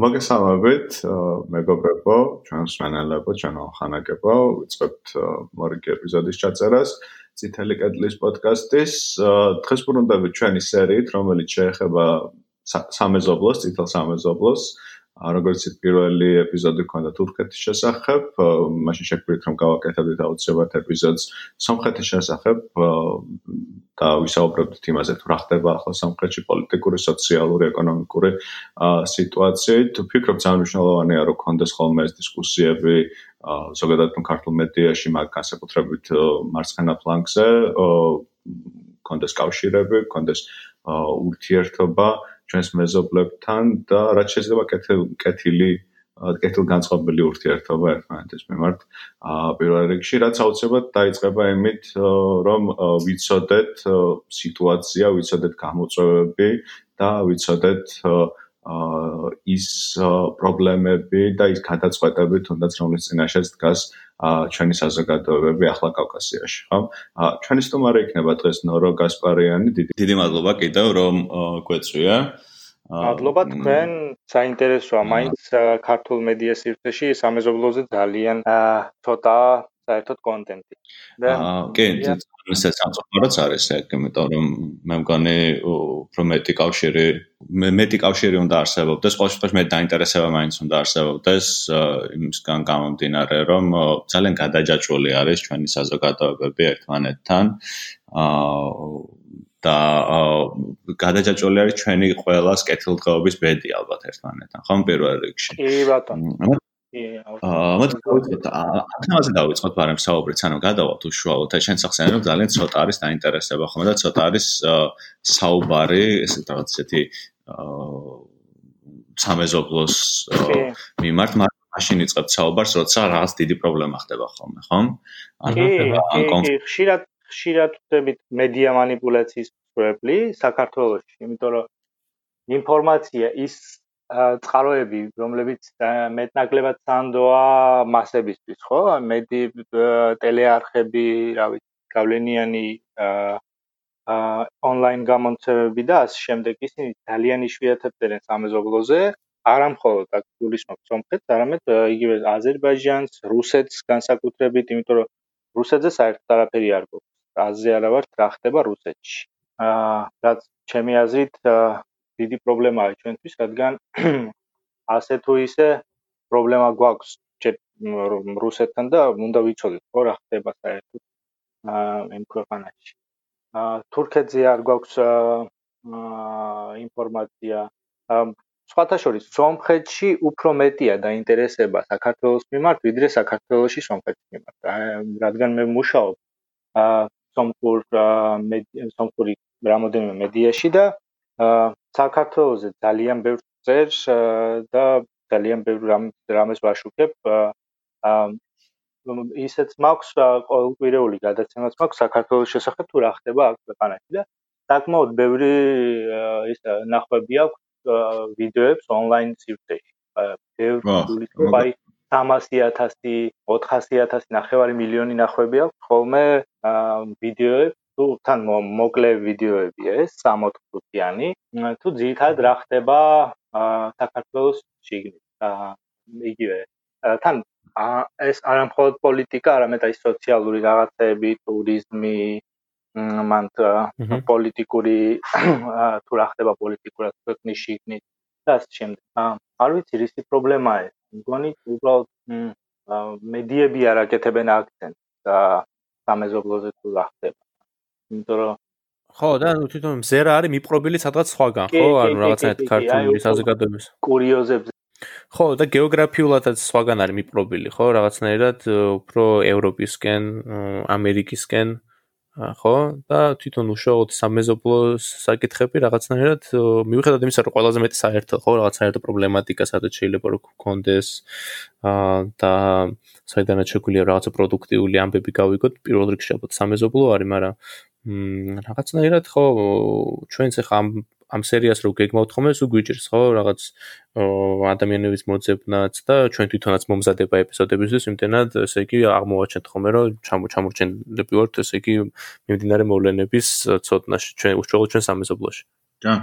მოგესალმებით, მეგობრებო, ჩვენს მენელებო, ჩვენო ხანაკებო, ვიწყებთ მორიგი ეპიზოდის ჩაწერას წითელი კედლის პოდკასტის. დღეს ბრუნდებით ჩვენი სერიით, რომელიც შეეხება სამეზობლოს, წითელ სამეზობლოს. როგორც პირველი ეპიზოდი ქონდა თურქეთის შესახებ, მაშინ შეგვიძლია რომ გავაკეთებდით აუცილებლად ეპიზოდს სამხრეთის შესახებ და ვისაუბრებდით იმაზე თუ რა ხდება ახლა სამხრეთში პოლიტიკური, სოციალური, ეკონომიკური სიტუაცია. თუ ფიქრობ ძალიან მნიშვნელოვანია რომ კონდეს ხოლმე ეს დისკუსიები ზოგადად ქართულ მედიაში, მაგ განსაკუთრებით მარცხენა ფლანგზე, კონდეს კავშირები, კონდეს ურთიერთობა ჩვენს მეზობლებთან და რაც შეიძლება კეთილი კეთილ განწყობილი ურთიერთობა ერთმანეთის მიმართ. პირველ რიგში რაც აუცილებლად დაიწყება იმით, რომ ვიცოდეთ სიტუაცია, ვიცოდეთ გამოწვევები და ვიცოდეთ ის პრობლემები და ის გადაწყვეტები თუნდაც რომლის წინაშეც დგას ჩვენი საზოგადოებები ახლა კავკასიაში, ხო? ჩვენი სტუმარი იქნება დღეს ნორო გასპარიანი. დიდი დიდი მადლობა კიდევ რომ გვეწვია. მადლობა თქვენ, საინტერესოა მაინც ქართულ მედია სივრცეში სამეზობლოზე ძალიან ცოტა საერთოდ კონტენტი. და კი, ეს სამწუხაროც არის ეგ, იმიტომ რომ მე მგონი უფრო მეტი კავშირი, მეტი კავშირი უნდა არსებობდეს, ყოველ შემთხვევაში მე დაინტერესება მაინც უნდა არსებობდეს იმისგან გამომდინარე, რომ ძალიან გადაჯაჭვული არის ჩვენი საზოგადოებები ერთმანეთთან. აა და გადაჯაჭვული არის ჩვენი ყველას კეთილდღეობის ბედი ალბათ ერთმანეთთან, ხომ პირველ რიგში. კი ბატონო. მოდი გავიწყოთ. აქამდე დავიწყოთ ბარემ საუბრით, ანუ გადავალთ უშუალოდ. შენ ახსენე რომ ძალიან ცოტა არის დაინტერესება ხოლმე და ცოტა არის საუბარი, ესე რაღაც ესეთი სამეზობლოს მიმართ მაშინ იწყებ საუბარს, როცა რაღაც დიდი პრობლემა ხდება ხოლმე, ხომ? ან ხდება ან კონფლიქტი. ხშირად ხშირად ვხდებით მედია манипуляციის მსხვერპლი საქართველოში, იმიტომ რომ ინფორმაცია ის წყაროები, რომლებიც მეტნაკლებად სანდოა მასებისთვის, ხო? მედი ტელეარხები, რა ვიცი, გავლენიანი აა ონლაინ გამონცემები და ასე შემდეგ, ისინი ძალიან იშვიათად წერენ სამეზობლოზე, არა მხოლოდ აქ გულისხმობ სომხეთს, არამედ იგივე აზერბაიჯანს, რუსეთს განსაკუთრებით, იმიტომ რომ რუსეთზე საერთოდ არაფერი არ გვაქვს. აზე არა ვარ, რა ხდება რუსეთში. აა რაც ჩემი აზრით დიდი პრობლემაა ჩვენთვის, რადგან ასე თუ ისე პრობლემა გვაქვს რუსეთთან და უნდა ვიცოდეთ, ხო რა ხდება საერთოდ აა იმ ქვეყანაში. აა თურქეთზე არ გვაქვს აა ინფორმაცია. სხვათა შორის, სომხეთში უფრო მეტია დაინტერესება საქართველოს მიმართ, ვიდრე საქართველოსი სომხეთის მიმართ. რადგან მე მუშაობ აა სომხურ სომხური რამოდენიმე მედიაში და აა საქართველოსზე ძალიან ბევრ წერს და ძალიან ბევრ რამეს ვაშუქებ აა ისეც მაქვს ყოველკვირეული გადაცემაც მაქვს საქართველოს შესახებ თუ რა ხდება აქ ქვეყანაში და საკმაოდ ბევრი ის ნახვები აქვს ვიდეოებს ონლაინ სივრცეში. ბევრი აი 300000, 400000 ნახევარი მილიონი ნახვები აქვს ხოლმე ვიდეოებს თუ თან მოკლე ვიდეოებია ეს 60-ფუტიანი თუ ძირითადად რა ხდება საქართველოს შიგნით იგივე. თან ეს არა მხოლოდ პოლიტიკა არამედ აი სოციალური რაღაცები ტურიზმი მანთ პოლიტიკური თუ რა ხდება პოლიტიკურად ქვეყნის შიგნით და ასე შემდეგ. არ ვიცი რისი პრობლემაა ეს. მგონი უბრალოდ მედიები არ აკეთებენ აქცენტს და სამეზობლოზე თუ რა ხდება იმიტომ რომ ხო და თვითონ მზერა არის მიპყრობილი სადღაც სხვაგან ხო? ანუ რაღაცნაირად ქართული საზოგადოების. კურიოზებზე. ხო და გეოგრაფიულადაც სხვაგან არის მიპყრობილი ხო? რაღაცნაირად უფრო ევროპისკენ ამერიკისკენ ხო? და თვითონ უშუალოდ სამეზობლოს საკითხები რაღაცნაირად მიუხედავად იმისა რომ ყველაზე მეტი საერთო ხო? რაღაც საერთო პრობლემატიკა სადაც შეიძლება რომ გქონდეს და საიდანაც შეგვიძლია რაღაცა პროდუქტიული ამბები გავიგოთ პირველ რიგში ალბათ სამეზობლო არის მაგრამ რაღაცნაირად ხო ჩვენც ახლა ამ ამ სერიას რო გეგმავთ ხოლმე სულ გვიჭირს ხო რაღაც ადამიანების მოძებნაც და ჩვენ თვითონაც მომზადება ეპიზოდებისთვის იმდენად ესე იგი აღმოვაჩენთ ხოლმე რომ ჩამორჩენილები ვართ ესე იგი მიმდინარე მოვლენების ცოდნაში ჩვენ უშუალოდ ჩვენ სამეზობლოში. რა,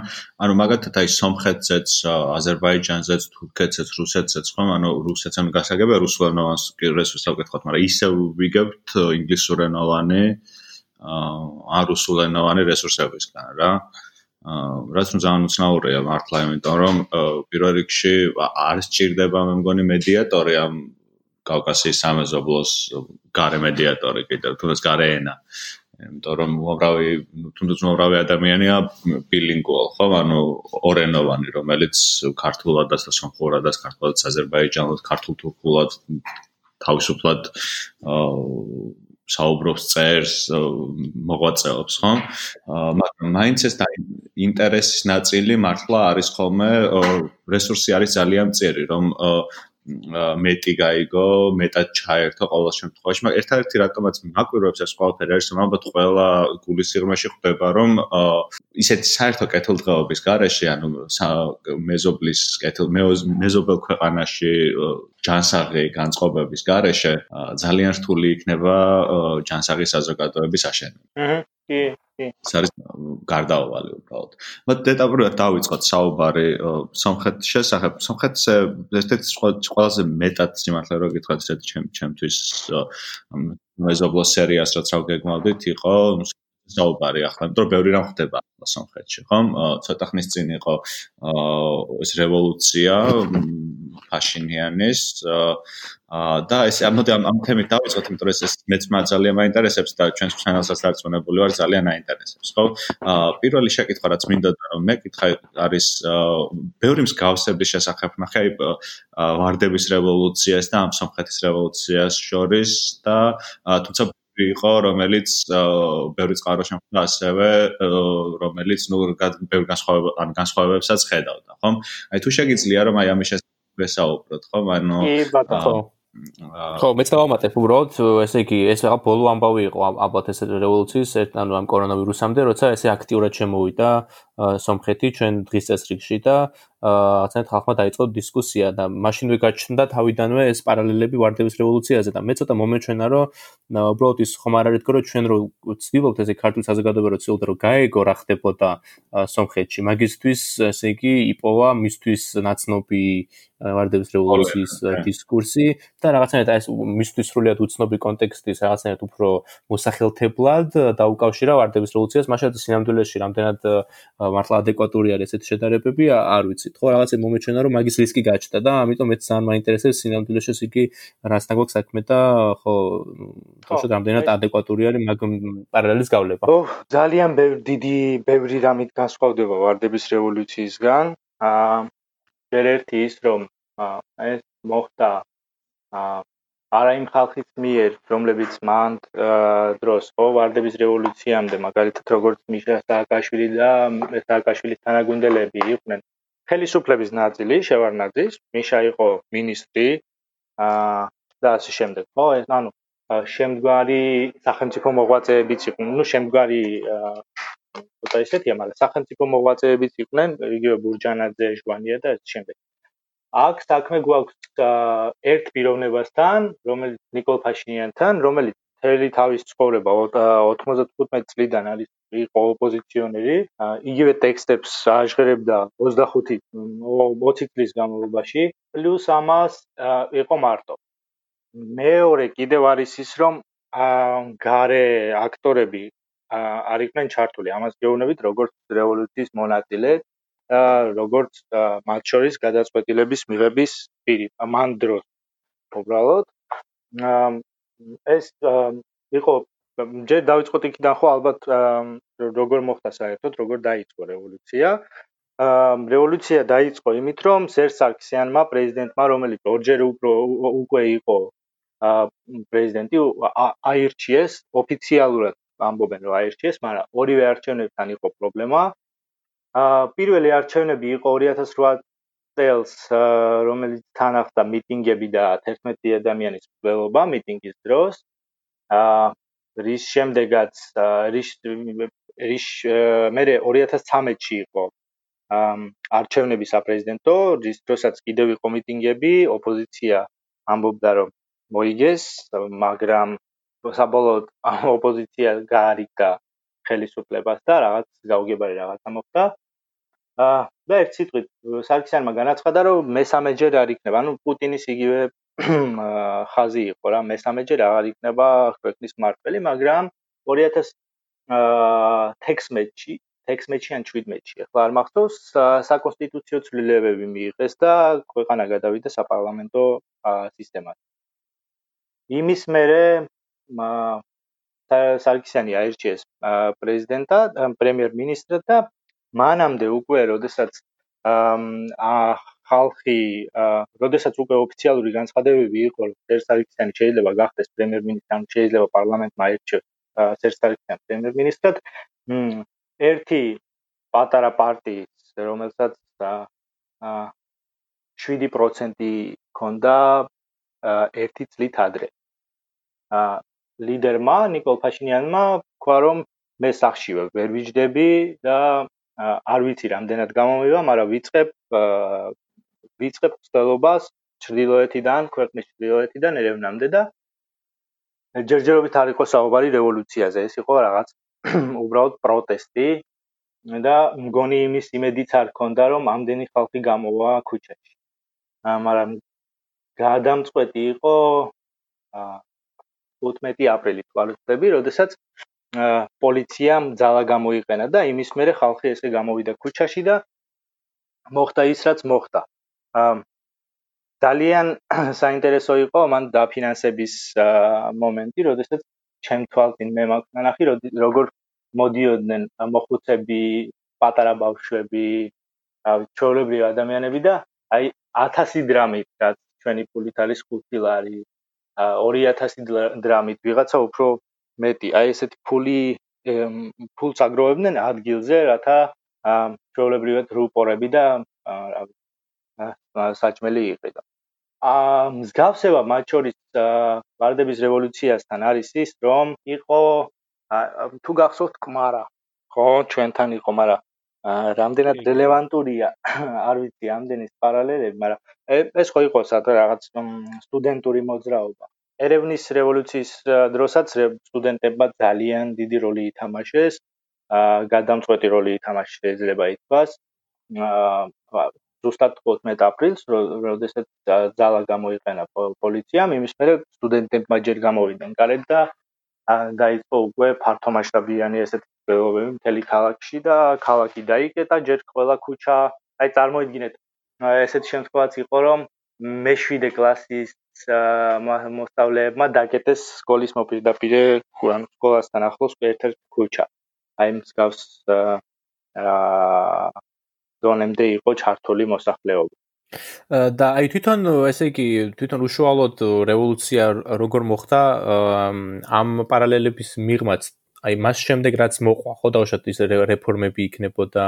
ანუ მაგათაც აი სომხეთზეც, აზერბაიჯანზეც, თურქეთზეც, რუსეთზეც ხომ, ანუ რუსეთს ამ გასაგებია რუსულენოვანს რესურსს ავკითხოთ, მაგრამ ისევ ვიგებთ ინგლისურენოვანი აა რუსულენოვანი რესურსებისგან რა. აა რაც ნუ ძალიან უცნაურია მართლა, იმიტომ რომ პირველ რიგში არ სჭირდება მე მგონი მედიატორი ამ კავკასიის სამეზობლოს გარე მედიატორი კიდევ, თუნდაც გარე ენა. იმიტომ რომ უამრავი თუნდაც უამრავი ადამიანია ბილინგუალ ხო ანუ ორენოვანი რომელიც ქართულადაც და სომხურადაც ქართულად აზერბაიჯანულად ქართულ თურქულად თავისუფლად საუბრობს წერს მოღვაწეობს ხო? მაგრამ მაინც ეს ინტერესის ნაწილი მართლა არის ხოლმე რესურსი არის ძალიან წერი რომ მეტი გაიგო, მეტად ჩაერთო ყოველ შემთხვევაში, მაგრამ ერთადერთი რატომაც მაკვირვებს ეს ყველაფერი არის, რომ ალბათ ყველა გულის სიღრმეში ხვდება, რომ ისეთი საერთო კეთილდღეობის გარეშე, ანუ მეზობლის კეთილ მეზობელ ქვეყანაში ჯანსაღი განწყობების გარეშე ძალიან რთული იქნება ჯანსაღი საზოგადოების აშენება. აჰა, კი. ეს არის გარდაუვალი უბრალოდ. მაგრამ დეტალურად დავიწყოთ საუბარი სომხეთის შესახებ. სომხეთს ერთ-ერთი ყველაზე მეტად სიმართლე რო გითხრათ, ეს ჩემ ჩემთვის მეზობლო სერიას რაც რა გეგმავდით იყო საუბარი ახლა, იმიტომ რომ ბევრი რამ ხდება სომხეთში, ხომ? ცოტა ხნის წინ იყო ეს რევოლუცია ფაშინიანის და ეს ამოდი ამ თემით დავიწყოთ, იმიტომ რომ ეს მეც ძალიან მაინტერესებს და ჩვენს ჩანელსაც დარწმუნებული ვარ ძალიან აინტერესებს, ხო? პირველი შეკითხვა რაც მინდა რომ მე კითხა არის ბევრი მსგავსების შესახებ ნახე აი ვარდების რევოლუციას და ამ სომხეთის რევოლუციას შორის და თუმცა იყო, რომელიც ბევრი წყარო შემხდა ასევე, რომელიც ნუ ბევრ განსხვავებულ ან განსხვავებებსაც ხედავდა, ხომ? აი თუ შეგიძლია რომ აი ამის შესაძლებლად ვესაუბროთ, ხომ? ანუ კი, ბატონო. ხო, მეც დავამატებ უბრალოდ, ესე იგი, ეს რაღაც ბოლო ამბავი იყო ალბათ ეს რევოლუციის, ანუ ამ კორონავირუსამდე, როცა ესე აქტიურად შემოვიდა სომხეთი ჩვენ დღის წესრიგში და ააცნეთ ხალხმა დაიწყო დისკუსია და მაშინვე გაჩნდა თავიდანვე ეს პარალელები ვარდების რევოლუციაზე და მე ცოტა მომეჩვენა რომ უბრალოდ ის ხომ არ არის თქო რომ ჩვენ რო ვცდილობთ ესე ქართულ საზოგადოებაში რო ვცდილობთ რომ გაეგო რა ხდებოდა სომხეთში. მაგისთვის ესე იგი იპოვა მისთვის ნაცნობი ვარდების რევოლუციის დისკურსი და რაღაცნაირად ეს მისთვის სრულიად უცნობი კონტექსტის რაღაცნაირად უფრო მოსახელთებლად დაუკავშირა ვარდების რევოლუციას მაშინ სინამდვილეში რამდენად მართლა ადეკვატური არის ესეთი შედარებები არ ვიცით ხო რაღაცა მომეჩვენა რომ მაგის რისკი გაჩნდა და ამიტომ მეც ძალიან მაინტერესებს სინამდვილეში იგი რასთან გვაქვს საქმე და ხო თორე რამდენად ადეკვატური არის მაგ პარალელის გავლება. ხო ძალიან დიდი ბევრი რამით განსხვავდება ვარდების რევოლუციისგან. აა ერთ-ერთი ის რომ ეს მოხდა აა არა იმ ხალხის მიერ, რომლებიც მან დროს ხო ვარდების რევოლუციამდე, მაგალითად როგორც მიშა სააკაშვილი და სააკაშვილის თანაგუნდელები იყვნენ. ხელისუფლების ნაწილი, შევარნაძის, მიშა იყო ministri აა და ასე შემდეგ, ხო, ეს ანუ შემდგარი სახელმწიფო მოღვაწეებიც იყვნენ, ну შემდგარი ცოტა ისეთია, მაგრამ სახელმწიფო მოღვაწეებიც იყვნენ, იგივე ბურჯანაძე, ჟვანია და ასე შემდეგ. აქ საქმე გვაქვს ერთ პიროვნებასთან, რომელიც نيكოლ ფაშინიანთან, რომელიც მთელი თავის ცხოვრება 95 წლიდან არის იყო ოპოზიციონერი, იგივე ტექსტებს აჟღერებდა 25 20 წლის განმავლობაში, პლუს ამას იყო მარტო. მეორე კიდევ არის ის, რომ გარე აქტორები არ იყვნენ ჩართული ამას გეუბნებით, როგორც რევოლუციის მონაწილე როგორც მათ შორის გადაწყვეტილების მიღების პირი მან დროს უბრალოდ. ეს იყო ჯერ დავიწყოთ იქიდან ხო ალბათ როგორ მოხდა საერთოდ როგორ დაიწყო რევოლუცია. რევოლუცია დაიწყო იმით რომ სერ სარქსიანმა პრეზიდენტმა რომელიც ორჯერ უკვე იყო პრეზიდენტი აირჩიეს ოფიციალურად ამბობენ რომ აირჩიეს მაგრამ ორივე არჩევნებთან იყო პრობლემა პირველი არჩევნები იყო 2008 წელს, რომელიც თან ახდა მიტინგები და 11 ადამიანის მსვლელობა მიტინგის დროს. აა რის შემდეგაც რის რის მე 2013-ში იყო არჩევნები საპრეზიდენტო, რის დროსაც კიდევ იყო მიტინგები, ოპოზიცია ამბობდა რომ მოიგეს, მაგრამ საბოლოოდ ოპოზიცია გაარიგა ხელისუფლებას და რაღაც გაუგებარი რაღაცა მოხდა. აა და ერთ სიტყვით სარქისიანმა განაცხადა, რომ მესამეჯერ არ იქნება, ანუ პუტინის იგივე ხაზი იყო რა, მესამეჯერ აღარ იქნება ქვეყნის მმართველი, მაგრამ 2016-ში 16-ში ან 17-ში, ახლა არ მახსოვს, საკონსტიტუციო ცვლილებები მიიღეს და ქვეყანა გადავიდა საპარლამენტო სისტემაზე. იმის მერე სარქისიანი აირჩიეს პრეზიდენტად, პრემიერ-მინისტრად და მანამდე უკვე, როდესაც აა ხალხი, როდესაც უკვე ოფიციალური განცხადებები იყო, რომ სარქისიანი შეიძლება გახდეს პრემიერ-მინისტრი, ან შეიძლება პარლამენტმა აირჩიოს სერსარქისიანი პრემიერ-მინისტრად, ერთი პატარა პარტიის, რომელსაც აა 7% ქონდა ერთი წლით ადრე. აა ლიდერმა نيكოლ ფაშინიანმა თქვა რომ მე სახშივე ვერ ვიჯდები და არ ვიცი რამდენად გამომივა, მაგრამ ვიწყებ ვიწყებ ცდილობას ჩრდილოეთიდან, ქვეყნის ჩრდილოეთიდან ერევნამდე და ჯერჯერობით არ იყო საუბარი რევოლუციაზე, ეს იყო რაღაც უბრალოდ პროტესტი და მგონი იმის იმედიც არ ქონდა რომ ამდენი ხალხი გამოვა ქუჩებში. მაგრამ გადამწყვეტი იყო აა 15 აპრილის თვალწები, როდესაც პოლიციამ ძალა გამოიყენა და იმის მერე ხალხი ესე გამოვიდა ქუჩაში და მოხდა ის, რაც მოხდა. ძალიან საინტერესო იყო მან დაფინანსების მომენტი, როდესაც ჩემ თვალწინ მე მაქვს ნახი, როგორ მოდიოდნენ მოხუცები, პატარა ბავშვები, ჩვეულებრივი ადამიანები და აი 1000 დრამით, რაც ჩვენი პულით არის 5 ლარი, 2000 დრამით ვიღაცა უფრო მეტი. აი ესეთი ფული ფულს აგროვებდნენ ადგილზე, რათა ჩვეულებრივად რუპორები და საჭმელი იყიდო. აა მსგავსება მათ შორის ვარდების რევოლუციასთან არის ის, რომ იყო თუ გახსოვთ კმარა. ხო, ჩვენთან იყო, მაგრამ რამდენად რელევანტურია, არ ვიცი, ამდენის პარალელები, მაგრამ ეს ხო იყო საერთოდ რაღაც სტუდენტური მოძრაობა. ერევნის რევოლუციის დროსაც სტუდენტებმა ძალიან დიდი როლი ითამაშეს, აა გადამწყვეტი როლი ითამაშეს შეიძლება ითქვას. აა ზუსტად 15 აპრილს, როდესაც ძალა გამოიყენა პოლიციამ, იმის მერე სტუდენტებმა ჯერ გამოვიდნენ გარეთ და დაიწყო უკვე ფართომასშტაბიანი ესეთი ძებობები მთელი ქალაქში და ქალაქი დაიკეტა ჯერ ყველა ქუჩა აი წარმოიდგინეთ. ესეთი შემთხვევაც იყო რომ მე-7 კლასის მოსწავლეებმა დაკეტეს სკოლის მოპირდაპირე ან სკოლასთან ახლოს ერთ-ერთ ქუჩა. აი მსგავს აა დონემდე იყო ჩართული მოსახლეობა. და აი თვითონ ესე იგი თვითონ უშუალოდ რევოლუცია როგორ მოხდა ამ პარალელების მიღმაც აი მას შემდეგ რაც მოყვა ხო დაუშვათ ის რეფორმები იქნებოდა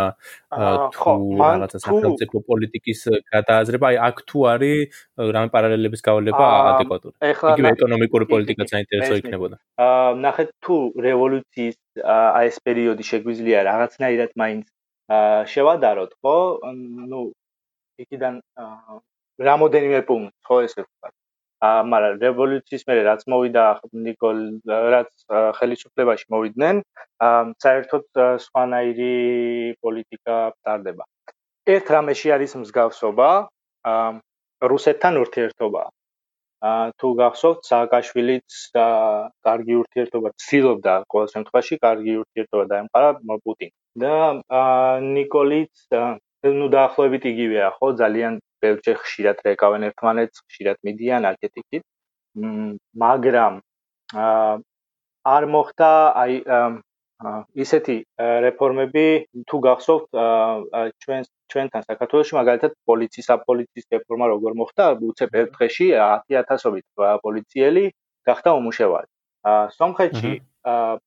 თუ რაღაცა სახელმწიფო პოლიტიკის გადააზრება აი აქ თუ არის რამე პარალელების გავლება ადეკვატური. იგივე ეკონომიკური პოლიტიკაც საინტერესო იქნებოდა. აა ნახეთ თუ რევოლუციის აი ეს პერიოდი შეგვიძლია რაღაცნაირად მაინც შევადაროთ ხო? ნუ იქიდან რამოდენიმე პუნქტი ხო ესე ვთქვათ მაგრამ რევოლუციის მერე რაც მოვიდა ნიკოლ რაც ხელისუფლებაში მოვიდნენ საერთოდ სვანაირი პოლიტიკა ტარდება. ერთ რამეში არის მსგავსობა რუსეთთან ურთიერთობა. თუ გახსოვთ სააკაშვილიც და კარგი ურთიერთობა ცდილობდა ყოველ შემთხვევაში კარგი ურთიერთობა დაემყარა პუტინ და ნიკოლიც ნუ დაახლოებით იგივეა ხო? ძალიან ბევრჯერ ხშირად რეკავენ ერთმანეთს, ხშირად მიდიან არქეტიპით. მაგრამ აა არ მოხდა აი ისეთი რეფორმები თუ გახსოვთ ჩვენ ჩვენთან საქართველოში მაგალითად პოლიციის აპოლიციის რეფორმა როგორ მოხდა უცებ ერთ დღეში 10000ობით პოლიციელი გახდა უმუშევარი. აა სომხეთში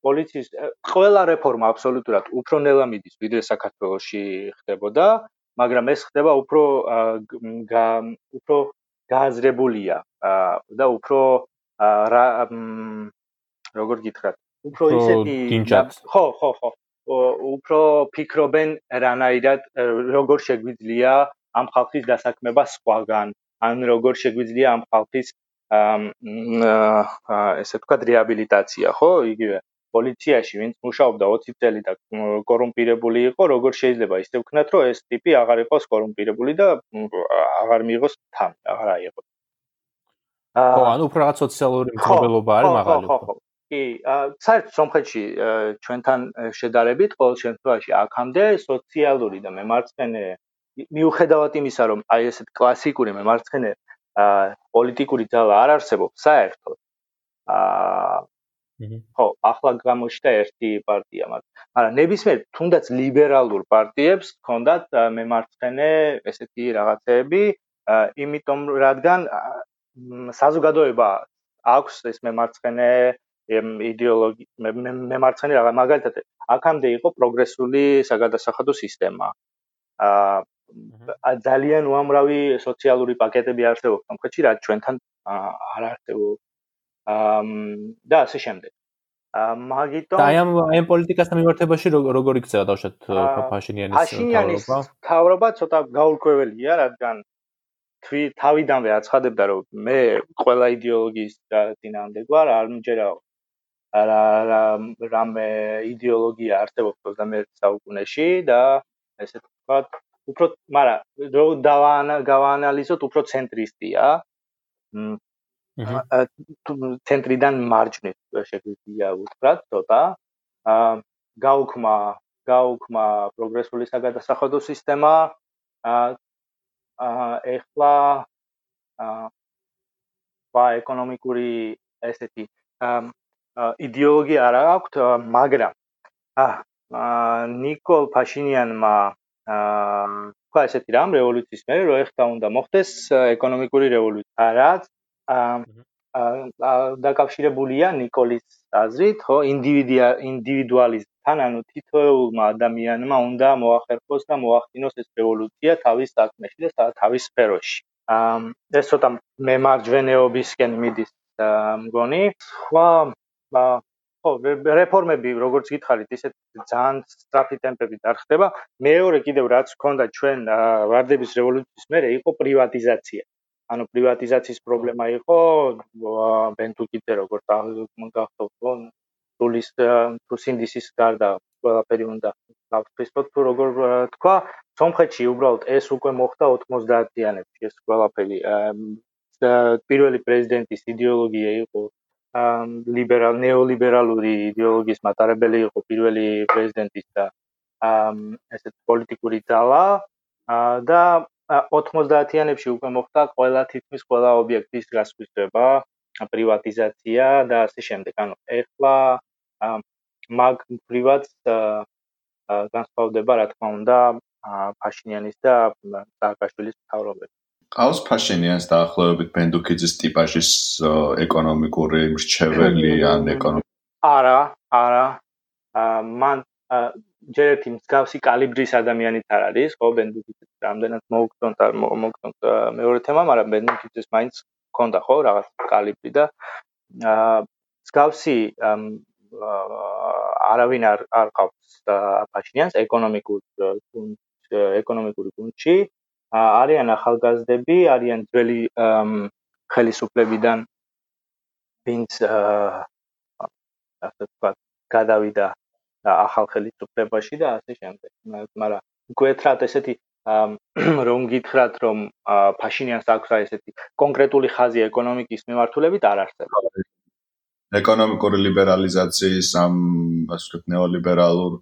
პოლიციის ყველა რეფორმა აბსოლუტურად უფრო ნელა მიდის ვიდრე საქართველოში ხდებოდა. მაგრამ ეს ხდება უფრო უფრო გააზრებულია და უფრო რა როგორ გითხრათ? უფრო ისეთი ხო ხო ხო. უფრო ფიქრობენ რანაირად როგორ შეგვიძლია ამ ხალხის დასაქმება სხვაგან. ან როგორ შეგვიძლია ამ ხალხის ესე თქვა რეაბილიტაცია ხო იგივე პოლიციაში, ვინც მუშაობდა 20 წელი და კორუმპირებული იყო, როგორ შეიძლება ისე ვქნათ, რომ ეს ტიპი აღარ იყოს კორუმპირებული და აღარ მიიღოს თან, აღარ აიღოს. აა ხო, ანუ უფრო რაღაც სოციალური მდგომარეობა არის მაგალითად. ხო, ხო, ხო. კი, საერთოდ სომხეთში ჩვენთან შედარებით ყოველ შემთხვევაში აქამდე სოციალური და მემარცხენე მიუხედავად იმისა, რომ აი ესეთ კლასიკური მემარცხენე აა პოლიტიკური ძალა არ არსებობს საერთოდ. აა ხო, ახლა გამოჩნდა ერთი პარტია, მაგრამ ნებისმიერ თუნდაც ლიბერალურ პარტიებს ჰქონდათ მემარცხენე ესეთი რაღაცეები, იმიტომ რადგან საზოგადოება აქვს ეს მემარცხენე იდეოლოგი მემარცხენე რაღაც მაგალითად აქამდე იყო პროგრესული საგადასახადო სისტემა. აა ძალიან უამრავი სოციალური პაკეტები არსებობს სამხრეთში, რაც ჩვენთან არ არსებობს. და ასე შემდეგ. მაგიტომ და ამ ამ პოლიტიკასთან მიმართებაში როგორ იქცევა დავშოთ ფაშინიანის ფაშინიანის თავრობა ცოტა გაურკვეველია, რადგან თვი თავიდანვე აცხადებდა, რომ მე ყველა იდეოლოგიის წინააღმდეგ ვარ, არ მჯერა რა რა რამე იდეოლოგია არსებობს 21 საუკუნეში და ესე ვთქვათ, უფრო, მაგრამ რო დავაანალიზოთ, უფრო ცენტრისტია. ცენტრიდან მარჯვნივ შეგვიძლია ვთქვათ ცოტა. ა გაუქმა გაუქმა პროგრესული საგადასახადო სისტემა. ა ეხლა ა ბა ეკონომიკური ესეთი იდეოლოგია არ აქვს მაგრამ ა ნიკოლ ფაშინიანმა ა თქვა ესეთი რამ რევოლუციის მერე რო ეხლა უნდა მოხდეს ეკონომიკური რევოლუცია. რაც აა დაკავშირებულია نيكოლის აზრით, ხო, ინდივიდია ინდივიდუალიზმთან, ანუ თითოეულმა ადამიანმა უნდა მოახერხოს და მოახდინოს ეს რევოლუცია თავის საქმეში და თავის სფეროში. ამ ეს ცოტა მემარჯვენეობისკენ მიდის მგონი. სხვა ხო, რეფორმები, როგორც გითხარით, ისეთ ძალიან სწრაფი ტემპებით არ ხდება. მეორე კიდევ რაც ქონდა ჩვენ ვარდების რევოლუციის მერე იყო პრივატიზაცია. ანუ პრივატიზაციის პრობლემა იყო ბენთუკიძე როგორც გახსოვთ ხო სულის თუ სინდისის გარდა ყველაფერი უნდა გავფრთხილოთ თუ როგორ თქვა სომხეთში უბრალოდ ეს უკვე მოხდა 90-იანებში ეს ყველაფერი პირველი პრეზიდენტის იდეოლოგია იყო ლიბერალ ნეოლიბერალური იდეოლოგიის მატარებელი იყო პირველი პრეზიდენტის და ესეთ პოლიტიკური ძალა და 90-იანებში უკვე მოხდა ყველა თითქმის ყველა ობიექტის გასხვისება, პრივატიზაცია და ასე შემდეგ. ანუ ეხლა მაგ პრივატს განსხვავდება რა თქმა უნდა ფაშინიანის და სააკაშვილის თავრობები. ყავს ფაშინიანს დაახლოებით ბენდუკიძის ტიპაჟის ეკონომიკური მრჩეველი ან ეკონომი არა, არა. აა მან ჯერ ერთი მსგავსი კალიბრის ადამიანით არ არის, ხო, ბენდუკიძე რამდენად მოუგდონთ არ მოუგდონთ მეორე თემა, მაგრამ ბენდუკიძეს მაინც ჰქონდა ხო? რაღაც კალიბრი და აა მსგავსი არავინ არ არ ყავს აფაშინიანს ეკონომიკურ ეკონომიკური გუნდში. არიან ახალგაზრდები, არიან ძველი ხელისუფლებიდან ვინც ასე ვთქვათ გადავიდა ახალ ხელისუფლებაში და ასე შემდეგ. მაგრამ გვეთრათ ესეთი რომ გითხრათ რომ ფაშინიანს აქვს აი ესეთი კონკრეტული ხაზი ეკონომიკის მიმართულებით არ არსებობს. ეკონომიკური ლიბერალიზაციის ამ ასე ვთქვათ ნეოლიბერალურ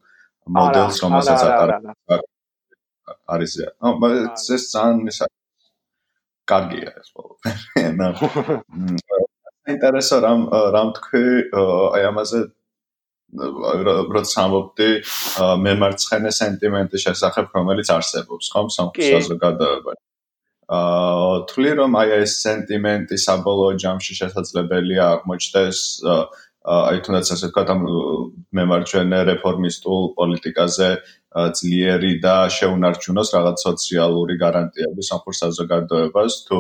მოდელს რომელსაც ატარებს არის ო ეს ძალიან ისა კარგია ეს ყველაფერი. ინტერესო რამ რამ თქვი აი ამაზე როცა ამბობდი მემარცხენე სენტიმენტის შესახებ, რომელიც არსებობს, ხომ, საზოგადოებაში. აა თვლი რომ აი ეს სენტიმენტი საბოლოო ჯამში შესაძლებელია აღმოჩნდეს აი თუნდაც ასე ვთქვათ ამ მემარჯვენე რეფორმისტულ პოლიტიკაზე ძლიერი და შეუნარჩუნოს რაღაც სოციალური გარანტიები სამხურ საზოგადოებას. თუ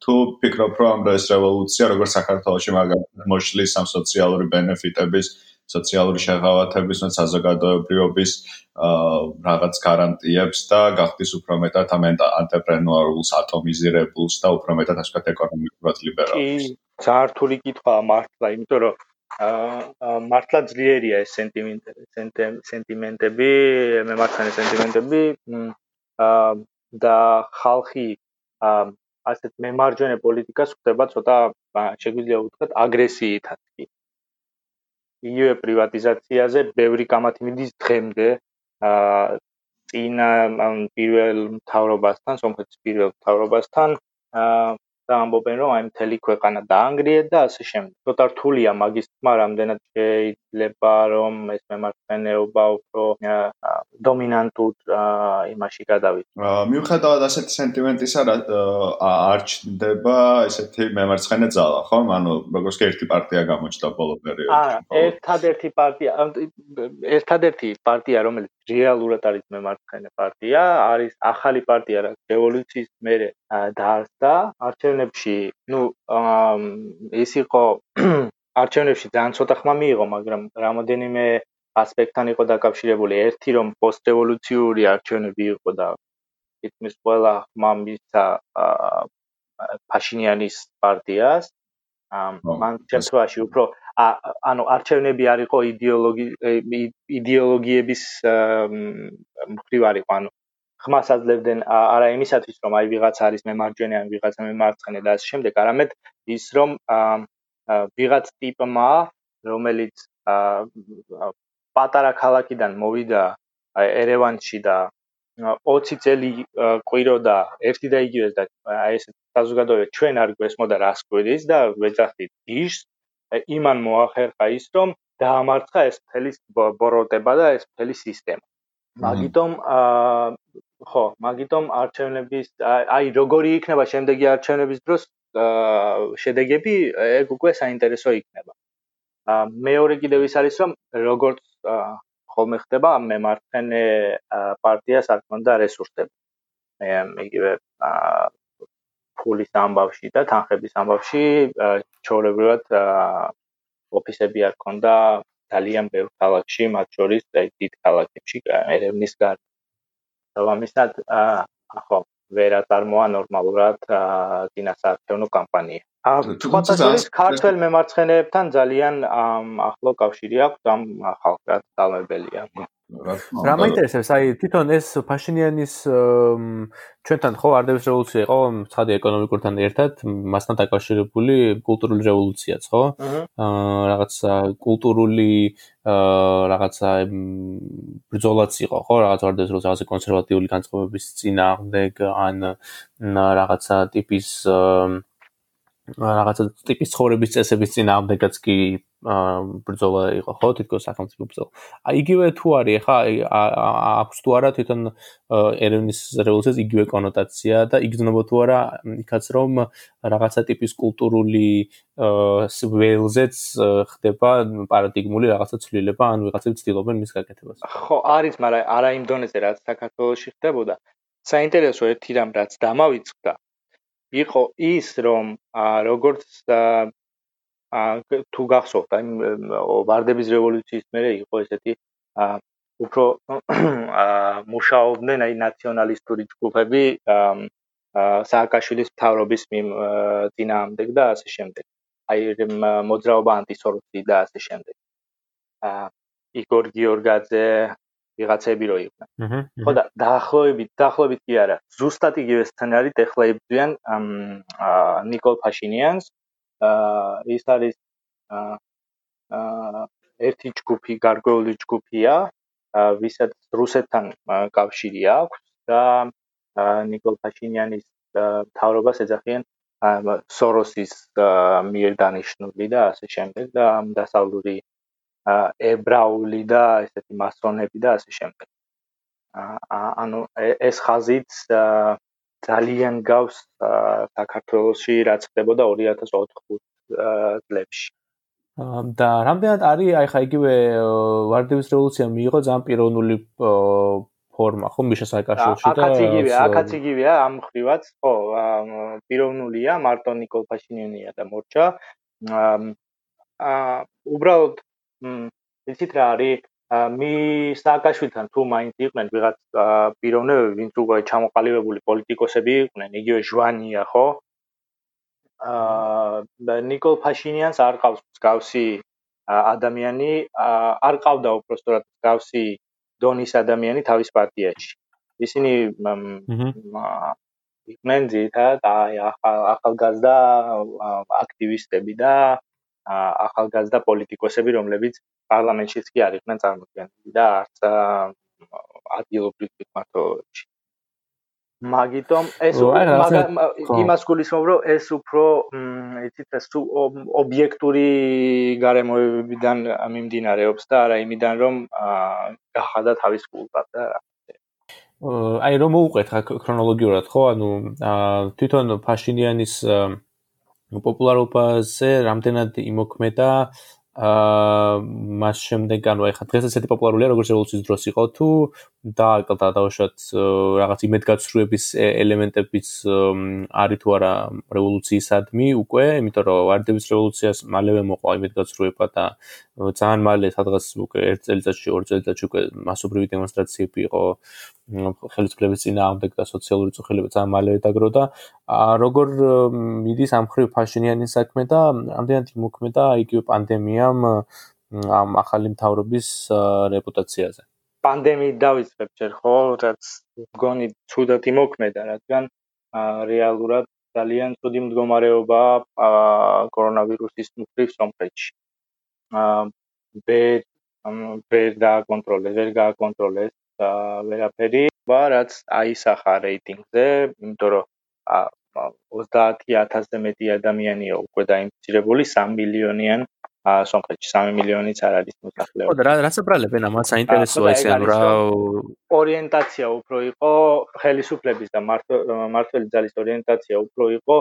თუ ფიქრობ რომ ეს რევოლუცია როგორც საქართველოში მაგალითად მოშლის ამ სოციალური ბენეფიტების სოციალური შეღავათების და საზოგადოებრიობის რაღაც გარანტიებს და გახდის უფრო მეტად ამ ანტრეპრენუარულს ატომიზირებულს და უფრო მეტად ასე ვთქვათ ეკონომიკურად ლიბერალს. კი, ძართული კითხვა მართლა, იმიტომ რომ აა მართლა ძლიერია ეს სენტიმენტები, სენტიმენტები, მემარცხენე სენტიმენტები აა და ხალხი აა ასეთ მემარჯვენე პოლიტიკას ხდება ცოტა შეგვიძლია ვთქვათ აგრესიითაც კი. იგივე პრივატიზაციაზე ბევრი კამათი მიდის დღემდე აა წინა პირველ მთავრობასთან, სომხეთის პირველ მთავრობასთან აა და ამბობენ რომ აი მთელი ქვეყანა დაანგრიეთ და ასე შემდეგ. ცოტა რთულია მაგის თმა, რამდენად შეიძლება რომ ეს მემარცხენეობა უფრო დომინანტურ იმაში გადავიდე. მიუხედავად ასეთი სენტიმენტისა, არ ჩნდება ესეთი მემარცხენე ძალა, ხო? ანუ როგორც კი ერთი პარტია გამოჩნდა ბოლო პერიოდში. აა, ერთადერთი პარტია, ერთადერთი პარტია, რომელიც რეალურად არის მემარცხენე პარტია, არის ახალი პარტია, რაც რევოლუციის მერე დაარსდა არჩევნებში, ну, ის იყო არჩევნებში ძალიან ცოტა ხმა მიიღო, მაგრამ რამოდენიმე ასპექტთან იყო დაკავშირებული. ერთი რომ პოსტრევოლუციური არჩევნები იყო და თითქმის ყველა ხმა მისცა ფაშინიანის პარტიას. მან შემთხვევაში უფრო ანუ არჩევნები არ იყო იდეოლოგი იდეოლოგიების მხრივ არ იყო, ანუ ხმას აძლევდნენ არა იმისათვის რომ აი ვიღაც არის მემარჯვენე ან ვიღაცა მემარცხენე და ასე შემდეგ, არამედ ის რომ ვიღაც ტიპმა რომელიც პატარა ქალაქიდან მოვიდა ერევანში და 20 წელი ყვიროდა ერთი და იგივეს და აი ეს საზოგადოება ჩვენ არ გვესმოდა რას ყვირის და ვეძახდით ის იმან მოახერხა ის რომ დაამარცხა ეს მთელი ბოროტება და ეს მთელი სისტემა. მაგიტომ აა ხო, მაგიტომ არჩევნების აი როგორი იქნება შემდეგი არჩევნების დროს შედეგები, ეგ უკვე საინტერესო იქნება. აა მეორე კიდევ ის არის რომ როგორც ხოლმე ხდება მემარცხენე პარტიას არ ქონდა რესურსები. მე იგივე აა ფულის ამბავში და თანხების ამბავში ჩაოლებრივად ოფისები არ ქონდა ძალიან ბევრ ქალაქში, მათ შორის დიდ ქალაქებში, ერევნის გარდა. დავამისად ახო ვერ აწარმოა ნორმალურად წინასაარჩევნო თუმცა ქართულ მემარცხენეებთან ძალიან ახლო კავშირი აქვს ამ ხალხად დამებელია. რა მაინტერესებს, აი თვითონ ეს ფაშინიანის ჩვენთან ხო არდების რევოლუცია იყო, ცხადი ეკონომიკურთან ერთად, მასთან დაკავშირებული კულტურული რევოლუციაც, ხო? აა რაღაცა კულტურული აა რაღაცა ბრძოლაც იყო, ხო? რაღაც არდების რევოლუცია, რაღაცა კონსერვატიული განწყობების წინააღმდეგ ან რაღაცა ტიპის რაღაცა ტიპის ცხოვრების წესების წინააღმდეგაც კი ბრძოლა იყო ხო თითქოს სახელმწიფო ბრძოლა. აი იგივე თუ არის ხა აქვს თუ არა თვითონ ერევნის რევოლუციას იგივე კონოტაცია და იგრძნობა თუ არა იქაც რომ რაღაცა ტიპის კულტურული ველზეც ხდება პარადიგმული რაღაცა ცვლილება ან ვიღაცები ცდილობენ მის გაკეთებას. ხო არის, მაგრამ არა იმ დონეზე რაც საქართველოსში ხდებოდა. საინტერესო ერთი რამ რაც დამავიწყდა იყო ის რომ როგორც თუ გახსოვთ აი ვარდების რევოლუციის მერე იყო ესეთი უფრო მუშაობდნენ აი ნაციონალისტური ჯგუფები სააკაშვილის მთავრობის წინააღმდეგ და ასე შემდეგ. აი მოძრაობა ანტისოროსი და ასე შემდეგ. აა იგორ გიორგაძე ვიღაცები რო იყვნენ. ხო და დაახლოებით, დაახლოებით კი არა. ზუსტად იგივე სცენარით ეხლა იბძვიან ნიკოლ ფაშინიანს. აა ის არის აა ერთი ჯგუფი, გარკვეული ჯგუფია, ვისაც რუსეთთან კავშირი აქვს და ნიკოლ ფაშინიანის მთავრობას ეძახიან სოროსის მიერ დანიშნული და ასე შემდეგ და დასავლური ებრაული და ესეთი მასონები და ასე შემდეგ. ანუ ეს ხაზიც ძალიან გავს საქართველოსში რაც ხდებოდა 2004 წლებში. და რამდენად არის აი ხა იგივე ვარდების რევოლუცია მიიღო ძალიან პიროვნული ფორმა ხო მიშა სააკაშვილში და აქაც იგივე აქაც იგივეა ამ ხრივაც ხო პიროვნულია მარტო ნიკოლ ფაშინიანია და მორჩა აა უბრალოდ ვიცით რა არის მი სააკაშვილთან თუ მაინც იყვნენ ვიღაც პიროვნებები, ვინც უკვე ჩამოყალიბებული პოლიტიკოსები იყვნენ, იგივე ჟვანია, ხო? აა ნიკოლ ფაშინიანს არ ყავს მსგავსი ადამიანი, არ ყავდა უბრალოდ მსგავსი დონის ადამიანი თავის პარტიაში. ისინი იყვნენ ძირითადად აი ახალგაზრდა აქტივისტები და აა ახალგაზრდა პოლიტიკოსები, რომლებიც პარლამენტშიც კი არ იყვნენ წარმოქმნილი და არც ადგილობრივ მმართველობაში. მაგიტომ ეს იმას გულისხმობ რომ ეს უფრო იცით ეს ობიექტური გარემოებებიდან მიმდინარეობს და არა იმიდან რომ გახადა თავის კულტა და აი რომ მოუყვეთ ქრონოლოგიურად ხო? ანუ თვითონ ფაშინიანის პოპულარობაზე რამდენად იმოქმედა? აა მას შემდეგ ანუ ეხლა დღეს ესეთი პოპულარულია როგორც რევოლუციის დროს იყო თუ დააკლდა დაუშვათ რაღაც იმედგაცრუების ელემენტებიც არის თუ არა რევოლუციისადმი უკვე იმიტომ რომ ვარდების რევოლუციას მალევე მოყვა იმედგაცრუება და ძალიან მალე სადღაც უკვე ერთ წელიწადში ორ წელიწადში უკვე მასობრივი დემონსტრაციები იყო ხელისუფლების წინააღმდეგ და სოციალური წუხილება ძალიან მალე დაგროდა. როგორ მიდის ამ ხრივ ფაშინიანის საქმე და ამდენად იმოქმედა იგივე პანდემიამ ამ ახალი მთავრობის რეპუტაციაზე პანდემიით დავიწყებ ჯერ ხო, რაც მგონი ცუდად იმოქმედა, რადგან რეალურად ძალიან ცუდი მდგომარეობაა კორონავირუსის მხრივ სომხეთში. აა ვერ ვერ დააკონტროლეს, ვერ გააკონტროლეს ვერაფერი, ვა რაც აისახა რეიტინგზე, იმიტომ რომ 30000-ზე მეტი ადამიანია უკვე დაინფიცირებული 3 მილიონიან სომხეთში 3 მილიონიც არ არის მოსახლეობა. ხო და რა საპრალებენ ამას საინტერესოა ეს ანუ რა ორიენტაცია უფრო იყო ხელისუფლების და მართველი ძალის ორიენტაცია უფრო იყო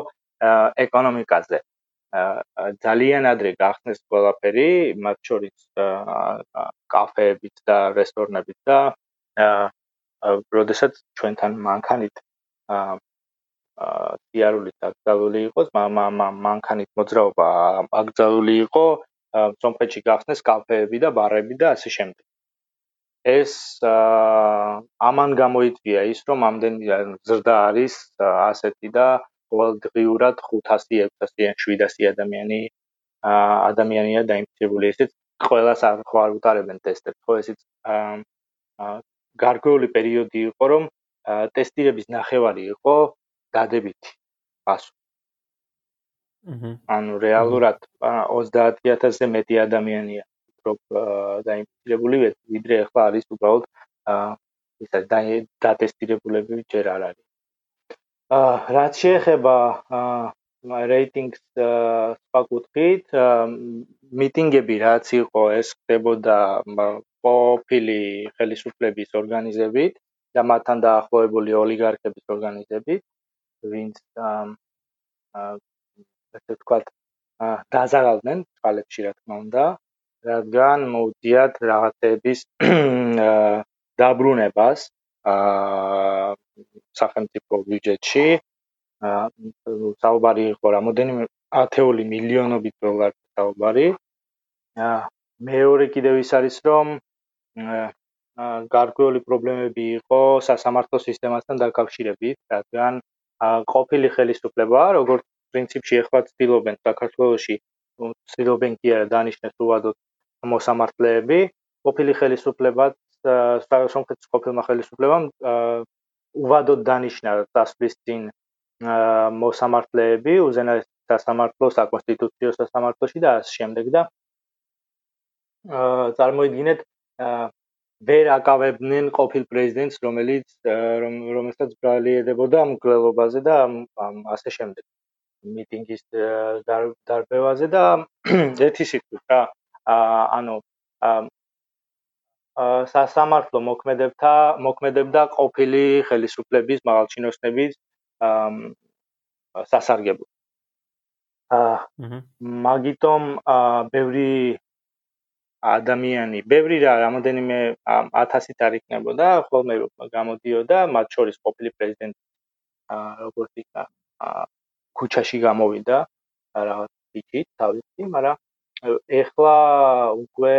ეკონომიკაზე. ძალიან ადრე გახსნეს ყველაფერი, მათ შორის კაფეებიც და რესტორნებიც და როდესაც ჩვენთან მანქანით აა სიარულით აკრძალული იყოს, მანქანით მოძრაობა აკრძალული იყო, სომხეთში გახსნეს კაფეები და ბარები და ასე შემდეგ. ეს ამან გამოიწვია ის, რომ ამდენი ზრდა არის ასეთი და ყოველდღიურად 500-600-იან 700 ადამიანი ადამიანია დაინფიცირებული. ესეც ყველას არ ხარ უტარებენ ტესტებს, ხო ესეც გარკვეული პერიოდი იყო, რომ ტესტირების ნახევარი იყო დადებითი. პასუხი ანუ რეალურად 30000-ზე მეტი ადამიანია დაინფიცირებული ვიდრე ახლა არის უბრალოდ ისა დატესტირებულები ჯერ არ არის. აა რაც შეეხება აა რეიტინგს სხვა კუთხით, მიტინგები რაც იყო, ეს ხდებოდა ყოფილი ხელისუფლების ორგანიზებით და მათთან დაახლოებული ოლიგარქების ორგანიზებით, ვინც აა ასე ვთქვათ, დაზარალდნენ წყალებში, რა თქმა უნდა, რადგან მოუძიათ რაღაცების დაბრუნებას აა სახელმწიფო ბიუჯეტში. აა საუბარი იყო რამოდენიმე ათეული მილიონობით დოლარის საუბარი. აა მეორე კიდევ ის არის, რომ აა გარკვეული პრობლემები იყო სასამართლო სისტემასთან დაკავშირებით, რადგან ყოფილი ხელისუფლება, როგორც პრინციპში ახლა ცდილობენ საქართველოსში ცდილობენ კი არა დანიშნეს უადოდ მოსამართლეები. ყოფილი ხელისუფლება სომხეთის ყოფილმა ხელისუფლებამ უადოდ დანიშნა დასვლის წინ მოსამართლეები უზენაეს სასამართლო საკონსტიტუციო სასამართლოში და ამ შემდეგ და წარმოიდგინეთ ვერ აკავებდნენ ყოფილ პრეზიდენტს რომელიც რომელსაც ბრალი ედებოდა მკვლელობაზე და ასე შემდეგ მიტინგის დარბევაზე და ერთი სიტყვით რა. ანუ სასამართლო მოქმედებთა მოქმედებდა ყოფილი ხელისუფლების მაღალჩინოსნების სასარგებლო აა მაგიტომ ბევრი ადამიანი, ბევრი რა, რამოდენიმე 1000-ით არ იქნებოდა, ხოლმე გამოდიოდა, მათ შორის ყოფილი პრეზიდენტი აა როგორც იქნა აა ქუჩაში გამოვიდა რაღაც ფიჩით თავისი, მაგრამ ეხლა უკვე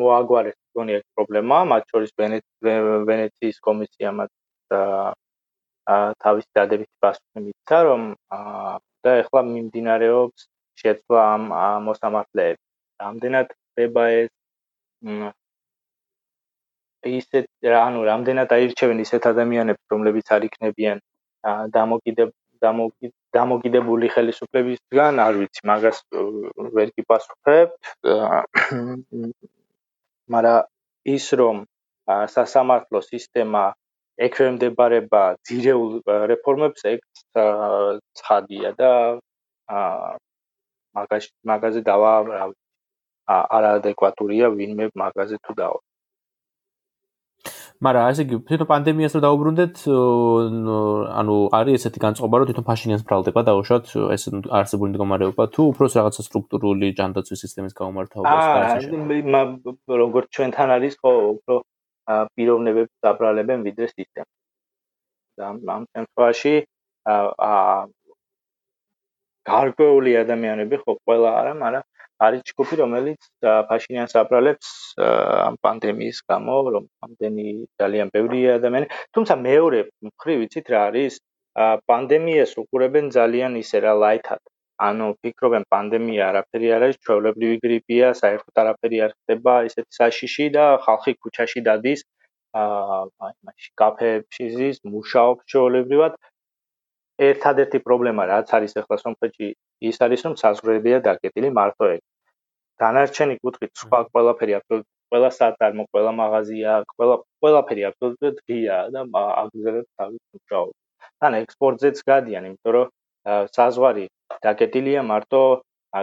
მოაგვარეს გონი ეს პრობლემა, მათ შორის ვენეციის კომისია მათ აა თავისი დადებითი პასუხი მისცა, რომ და ეხლა მიმდინარეობს შეცვლა ამ მოსამართლეებს. რამდენად ხდება ეს ისეთ ანუ რამდენად აირჩევენ ისეთ ადამიანებს, რომლებიც არ იქნებიან დამოკიდებ დამოკიდებული ხელისუფლებისგან, არ ვიცი, მაგას ვერ გიპასუხებ. მაგრამ ის რომ სასამართლო სისტემა ექვემდებარება ძირეულ რეფორმებს, ეგ ცხადია და მაგაში მაგაზე დავა არაადეკვატურია ვინმე მაგაზე თუ დავა. მაგრამ ასე იგი თვითონ პანდემიას რო დაუბრუნდეთ, ანუ არის ესეთი განწყობა, რომ თვითონ ფაშინიანს ბრალდება დაუშვათ ეს არსებული მდგომარეობა თუ უფრო რაღაცა სტრუქტურული ჯანდაცვის სისტემის გამომართაობას და აა როგორც ჩვენთან არის ხო უფრო პიროვნებებს დაბრალებენ ვიდრე სისტემა. და ამ შემთხვევაში აა გარკვეული ადამიანები ხო ყველა არა, მაგრამ არის ჯგუფი, რომელიც ფაშინიანს აბრალებს ამ პანდემიის გამო, რომ ამდენი ძალიან ბევრი ადამიანი, თუმცა მეორე მხრივ ვიცით რა არის? პანდემიას უყურებენ ძალიან ისე რა ლაითად. ანუ ფიქრობენ პანდემია არაფერი არ არის, ჩვეულებრივი გრიპია, საერთოდ არაფერი არ ხდება, ისეთი საშიში და ხალხი ქუჩაში დადის, აა აი მაშინ კაფეებში ზის, მუშაობს ჩვეულებრივად. ერთადერთი პრობლემა რაც არის ახლა სომხეთში ის არის რომ საზღვრებია დაკეტილი მარტო ეგ. დანარჩენი კუთხით სხვა ყველაფერი აბსოლუტურად ყველა საწარმო, ყველა მაღაზია, ყველა ყველაფერი აბსოლუტურად ღია და აგზერებ თავის მუშაობას. თან ექსპორტზეც გადიან, იმიტომ რომ საზღვარი დაკეტილია მარტო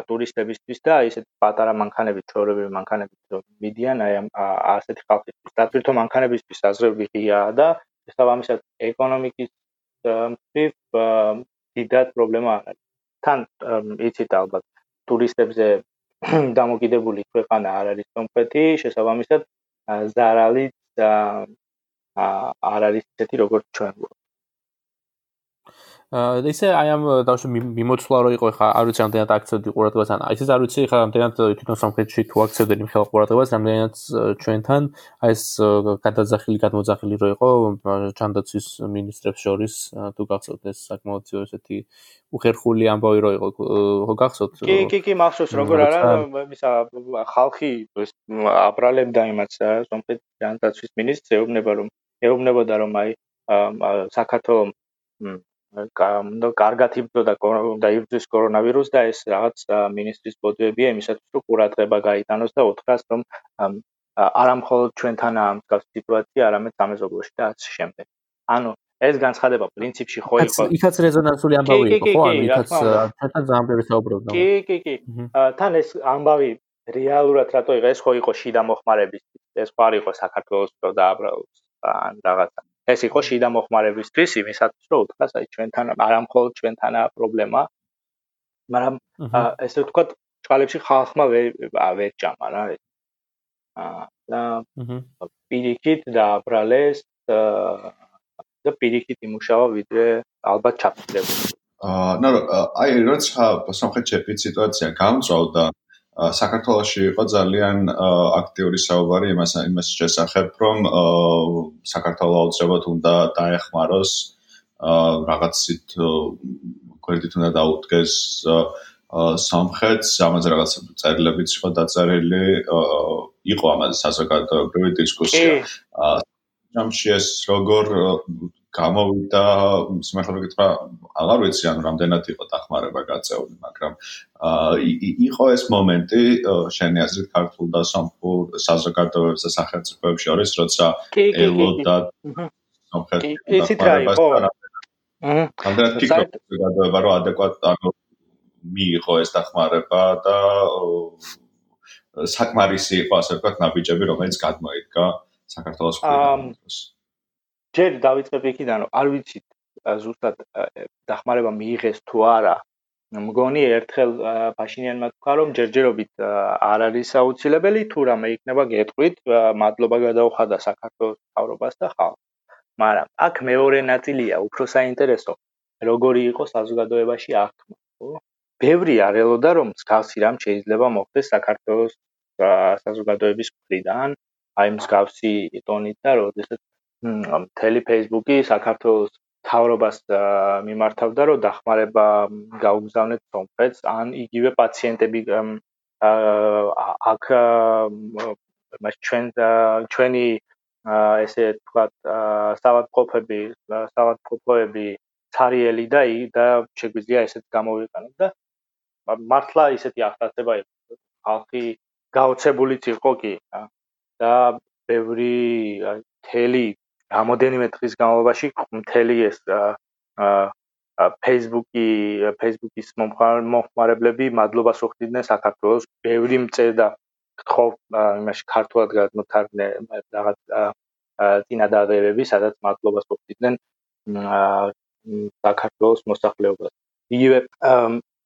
ტურისტებისთვის და ისეთ პატარა მანქანები, ჩვეულებრივი მანქანები მიდიან აი ამ ასეთი ხალხისთვის. და თვითონ მანქანებისთვის საზღვრები ღიაა და შესაბამისად ეკონომიკის მხრივ დიდად პრობლემა არ არის. თან იცით ალბათ ტურისტებზე დამოკიდებული ქვეყანა არ არის სომხეთი, შესაბამისად ზარალი და არ არის ისეთი როგორც ჩვენ ვართ. აა ისე აი ამ დავშ მიმოცვლა რო იყო ხა არ ვიცი რამდენად აქცევდი ყურადღებას ან ისე არ ვიცი ხა რამდენად თვითონ სამხრეთში თუ აქცევდი მხოლოდ ყურადღებას რამდენად ჩვენთან აი ეს გადაძახილი გადმოძახილი რო იყო ჩანდაცვის მინისტრებს შორის თუ გახსოვთ ეს საკმაოდ ისეთი უხერხული ამბავი რო იყო ხო გახსოვთ? კი კი კი მახსოვს როგორ არა ისა ხალხი აბრალებდა იმას სამხრეთ ჩანდაცვის მინისტრს ეუბნება რომ ეუბნებოდა რომ აი საქართველოს და კარგად იბრძო და იბრძვის კორონავირუსს და ეს რაღაც მინისტრის პოზიციებია იმისათვის რომ ყურადღება გაიტანოს და უთხრას რომ არამხოლოდ ჩვენთანაა მსგავსი სიტუაცია, არამედ სამეზობლოში და ასე შემდეგ. ანუ ეს განცხადება პრინციპში ხო იყო? იქაც რეზონანსული ამბავი იყო ხო? ანუ იქაც ჩვენთან ძალიან ბევრი საუბრობდა კი კი კი. თან ეს ამბავი რეალურად რატო იყო ეს ხო იყო შიდა მოხმარების ეს ხო არ იყო საქართველოს და ან რაღაცა ეს იყო შიდა მოხმარებისთვის იმისათვის რომ უთხრას აი ჩვენთან არამხოლოდ ჩვენთანაა პრობლემა მაგრამ ესე ვთქვათ ჭალებში ხალხმა ვერ ჭამა რა. აა და პირიქით და აბრალეს და პირიქით იმუშავა ვიდრე ალბათ ჩაფრთხილებული აა ნუ აი როცა სამხრეთში ეპიდ სიტუაცია გამწვავდა საქართველოსში იყო ძალიან აქტიური საუბარი იმას იმას შესახებ, რომ საქართველოს აუცილებლად უნდა დაეხმაროს რაღაცით კრედიტ უნდა დაუდგეს სამხრეთს, ამაზე რაღაც წერილებიც იყო დაწერილი, იყო ამაზე საზოგადოებრივი დისკუსია. ჯამში ეს როგორ გამოვიდა. სიმართლე გითხრა აღარ ვიცი ან რამდენად იყო დახმარება გაწეული მაგრამ იყო ეს მომენტი შენი აზრით ქართულ და სამხურ საზოგადოებებს და სახელმწიფოებს შორის როცა ელოდა სამხრეთ ისიც რა იყო. ამდენად ფიქრობ საზოგადოება რომ ადეკვატ ანუ მიიღო ეს დახმარება და საკმარისი იყო ასე ვთქვათ ნაბიჯები რომელიც გადმოიდგა საქართველოს ქვეყნას ჯერ დავიწყებ იქიდან რომ არ ვიცით ზუსტად დახმარება მიიღეს თუ არა. მგონი ერთხელ ფაშინიანმა თქვა რომ ჯერჯერობით არ არის აუცილებელი თუ რამე იქნება გეტყვით მადლობა გადაუხადა საქართველოს თავრობას და ხალხს. მაგრამ აქ მეორე ნაწილია უფრო საინტერესო როგორი იყო საზოგადოებაში აღქმა ხო? ბევრი არ ელოდა რომ მსგავსი რამ შეიძლება მოხდეს საქართველოს საზოგადოების მხრიდან აი მსგავსი ტონით და როდესაც მთელი Facebook-ი საქართველოს თავრობას მიმართავდა, რომ დახმარება გაუგზავნეთ სომხეთს, ან იგივე პაციენტები აქ მას ჩვენ ჩვენი ესე თქვა სავადმყოფები სავადმყოფოები цаრიელი და და შეგვიძლია ესეთ გამოვიყენოთ და მართლა ისეთი ახსაცება იყო. ხალხი გაოცებულიც იყო კი და ბევრი თელი რამოდენიმე დღის განმავლობაში მთელი ეს აა Facebook-ი Facebook-ის მომხმარებლები მადლობას უხდიდნენ საქართველოს. ბევრი მწერდა ხო იმაში ქართულად გადმოთარგმნე რაღაც წინადადებები სადაც მადლობას უხდიდნენ საქართველოს მოსახლეობას. იგივე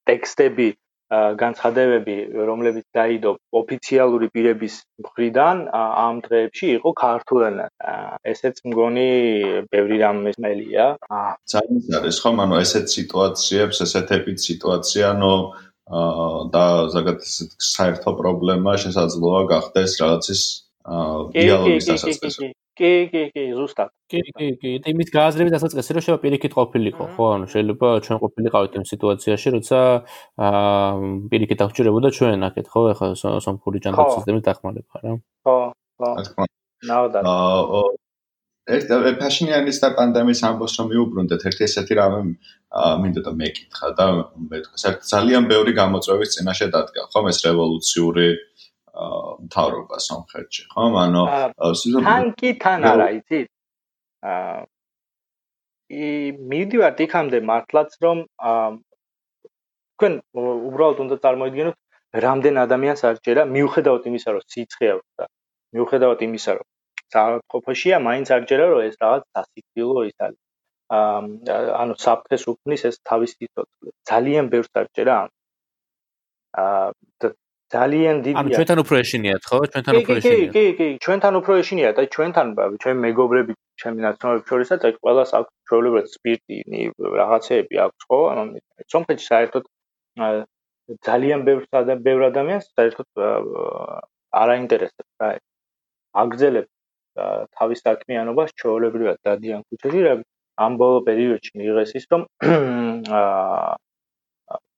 ტექსტები განცხადებები, რომლებიც დაიდო ოფიციალური პირების მხრიდან ამ დღეებში იყო ქართულენად. ესეც მგონი ბევრი რამ მესმელია. ძალიან არის ხო, ანუ ესეთ სიტუაციებს, ესეთ ეპიდ სიტუაცია, ნო და ზოგადად ესეთ საერთო პრობლემა შესაძლოა გახდეს რაღაცის დიალოგის დასაწყისი. კი, კი, კი, ზუსტად. კი, კი, კი, იმით გააზრებით დასაწყისი რომ შეიძლება პირიქით ყოფილიყო, ხო? ანუ შეიძლება ჩვენ ყოფილიყავით იმ სიტუაციაში, როცა აა პირიქით აღჭირებოდა ჩვენ აქეთ, ხო? ეხლა სომხური ჯანდაცვის სისტემის დახმარება რა. ხო, ხო. ნაოდარ. აა ერთ ფაშინიანის და პანდემიის ამბოს რომ მიუბრუნდეთ, ერთი ესეთი რამე მინდა და მეკითხა და მე თქვა, საერთოდ ძალიან ბევრი გამოწვევის წინაშე დადგა, ხო? ეს რევოლუციური აა მთავრობა სამხრეთში, ხო? ანუ თან კი თან არა, იცი? აა ი მიდივარ იქამდე მართლაც რომ თქვენ უბრალოდ უნდა წარმოიდგინოთ რამდენ ადამიანს არჩერა მიუხედავად იმისა რომ სიცხე აქვს და მიუხედავად იმისა რომ საყოფაშია მაინც არჯერა რომ ეს რაღაც სასიკვდილო ის არის ანუ საფრთხეს უქმნის ეს თავის სიცოცხლე ძალიან ბევრს არჯერა აა ძალიან დიდია. ანუ ჩვენთან უფრო ეშინიათ, ხო? ჩვენთან უფრო ეშინიათ. კი, კი, კი, ჩვენთან უფრო ეშინიათ, აი ჩვენთან ჩვენ მეგობრები, ჩემი ნაცნობები შორისაც აი ყველას აქვს ჩვეულებრივად სპირტი, რაღაცეები აქვს, ხო? ანუ სომხეთში საერთოდ ძალიან ბევრ ბევრ ადამიანს საერთოდ არ აინტერესებს რა. აგზელებს თავის საქმიანობას ჩვეულებრივად დადიან ქუჩაში, რა ამ ბოლო პერიოდში მიიღეს ის, რომ აა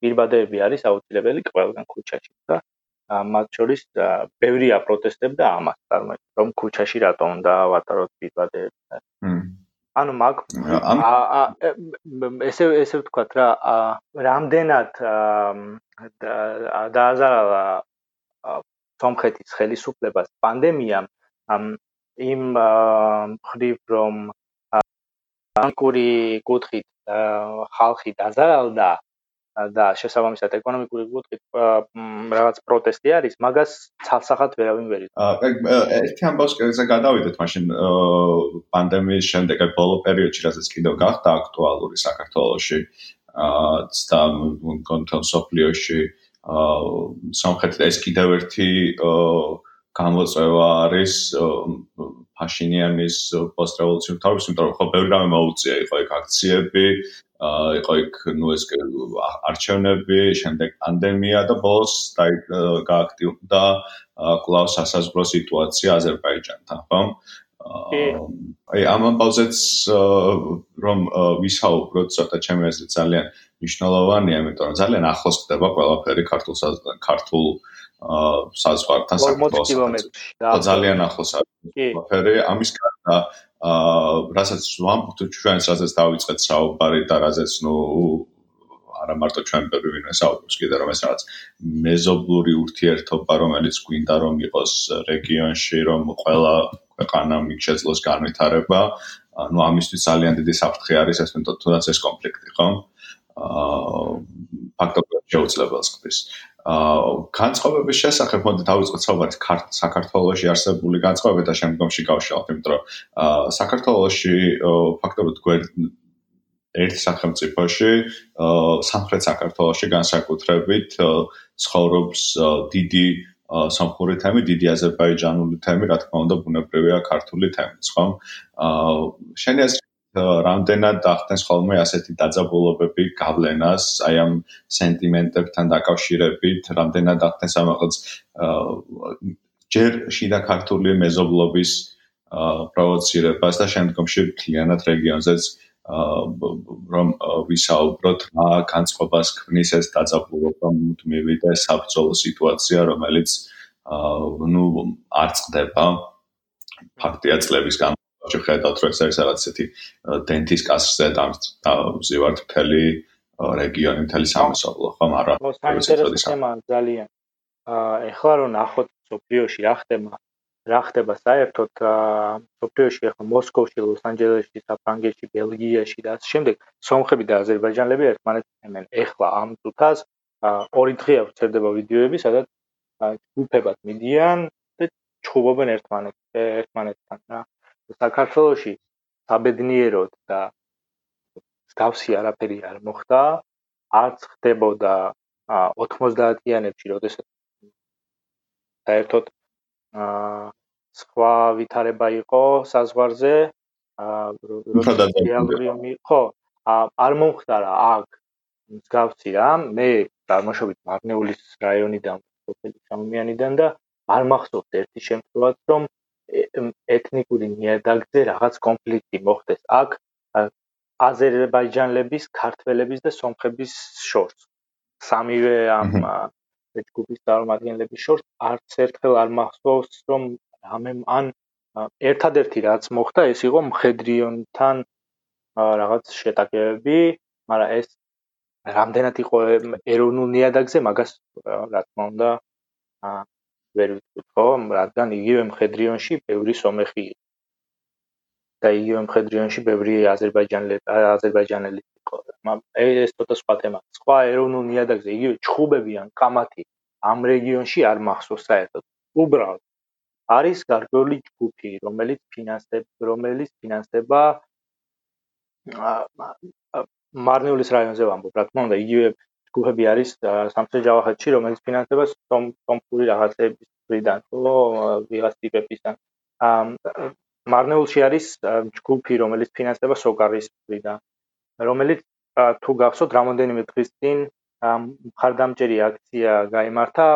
პირბადეები არის აუცილებელი ყველგან ქუჩაში და მათ შორის ბევრია პროტესტებდა ამას წარმოიდგინე რომ ქუჩაში რატომ უნდა ავატაროთ ბიბადეებს ანუ მაგ ესე ესე ვთქვათ რა რამდენად დააზარალა სომხეთის ხელისუფლებას პანდემიამ იმ მხრივ რომ აკური კუთხით ხალხი დაზარალდა და შესაბამისად ეკონომიკური კუთხით რაღაც პროტესტი არის, მაგას ცალსახად ვერავინ ვერ იცის. აა ერთი ამბავს კიდე გადავიდეთ მაშინ პანდემიის შემდეგ ბოლო პერიოდში რასაც კიდევ გახდა აქტუალური საქართველოში აა და კონტენ სოფლიოში აა სამხრეთ ეს კიდევ ერთი გამოწვევა არის ფაშინიანის პოსტრევოლუციური თავის, იმიტომ რომ ხო ბევრი რამე მოუწია, იყო იქ აქციები, იყო იქ ნუ ეს არჩევნები, შემდეგ პანდემია და ბოლოს გააქტიურდა კლავს სასაზღვრო სიტუაცია აზერბაიჯანთან, ხო? აი ამ ამბავზეც რომ ვისაუბროთ, ცოტა ჩემი აზრით ძალიან მნიშვნელოვანია, იმიტომ რომ ძალიან ახლოს ხდება ყველაფერი ქართულ ქართულ საზღვართან საქართველოს. ძალიან ახლოს არის ყველაფერი. ამის გარდა აა რასაც ვამბობთ ჩვენს რასაც დავიწყეთ საუბარი და რასაც ნუ არა მარტო ჩვენ ბევრი ვინმე საუბრობს კიდე რომ ეს რაღაც მეზობლური ურთიერთობა რომელიც გვინდა რომ იყოს რეგიონში რომ ყველა ქვეყანა მიგ შეძლოს განვითარება ну ამისთვის ძალიან დიდი საფრთხე არის ეს თუნდაც ეს კონფლიქტი ხო? აა ფაქტობრივად შეუძლებელს ხდის აა განწყობების შესახებ მოდი დავიწყოთ საუბარი საქართველოსში არსებული განწყობები და შემდგომში გავშალოთ, იმიტომ რომ აა საქართველოსში ფაქტობრივად გვერდ ერთ სახელმწიფოში აა სამხრეთ საქართველოსში განსაკუთრებით ცხოვრობს დიდი სამხური თემი, დიდი აზერბაიჯანული თემი, რა თქმა უნდა, ბუნებრივია ქართული თემიც, ხო? აა შენი აზრით რამდენად ახდენს ხოლმე ასეთი დაძაბულობები გავლენას აი ამ სენტიმენტებთან დაკავშირებით, რამდენად ახდენს ამაღაც ჯერ შიდა ქართული მეზობლობის პროვოცირებას და შემდგომში მთლიანად რეგიონზეც რომ ვისაუბროთ რა განწყობას ქმნის ეს დაძაბულობა მუდმივი და საბრძოლო სიტუაცია, რომელიც ნუ არ წყდება ფაქტია წლების განმავლობაში ხედავთ რომ ეს არის რაღაც ისეთი დენტის კასზე და ვზივართ მთელი რეგიონი მთელი სამოსავლო ხო მაგრამ ეს არის თემა ძალიან აა ეხლა რომ ნახოთ სოფლიოში რა ხდება რა ხდება საერთოდ სოფლიოში ახლა მოსკოვში, ლოს-ანჯელესში, საფრანგეთში, ბელგიაში და ასე შემდეგ სომხები და აზერბაიჯანელები ერთმანეთს ემენ. ეხლა ამ წუთას ორი დღე აქვს წერდება ვიდეოები, სადაც ჯგუფებად მიდიან და ჩხუბობენ ერთმანეთს ერთმანეთთან რა. საქართველოში საბედნიეროდ და გავსი არაფერი არ მოხდა. არც ხდებოდა 90-იანებში, როდესაც საერთოდ აა სხვა ვითარება იყო საზღვარზე. აა როდესაც ხო არ მომხდარა აქ მსგავსი რა. მე წარმოშობით მარნეულის რაიონიდან სოფელი სამიანიდან და არ მახსოვს ერთი შემთხვევაც რომ ეთნიკური ნიადაგზე რაღაც კონფლიქტი მოხდეს აქ აზერბაიჯანლების, ქართველების და სომხების შორს. სამივე ამ ჯგუფის წარმომადგენლების შორს არც ერთხელ არ მახსოვს რომ რამე ან ერთადერთი რაც მოხდა ეს იყო მხედრიონთან რაღაც შეტაკებები, მაგრამ ეს რამდენად იყო ეროვნულ ნიადაგზე მაგას რა თქმა უნდა ვერ ვიტყვით ხო? რადგან იგივე მხედრიონში ბევრი სომეხი და იგივე მხედრიონში ბევრი აზერბაიჯანელი აზერბაიჯანელი იყო. ეს ცოტა სხვა თემა. სხვა ეროვნულ ნიადაგზე იგივე ჩხუბები ან კამათი ამ რეგიონში არ მახსოვს საერთოდ. უბრალოდ არის გარკვეული ჯგუფი რომელიც ფინანსებს რომელიც ფინანსდება მარნეულის რაიონზე ვამბობ, რა თქმა უნდა, იგივე ჯგუფები არის სამცხე ჯავახეთში, რომელიც ფინანსდება სომხური რაღაცების მხრიდან, ხო, ვიღაც ტიპებისგან. მარნეულში არის ჯგუფი, რომელიც ფინანსდება სოკარის მხრიდან, რომელიც თუ გახსოვთ, რამოდენიმე დღის წინ მხარდამჭერი აქცია გამართა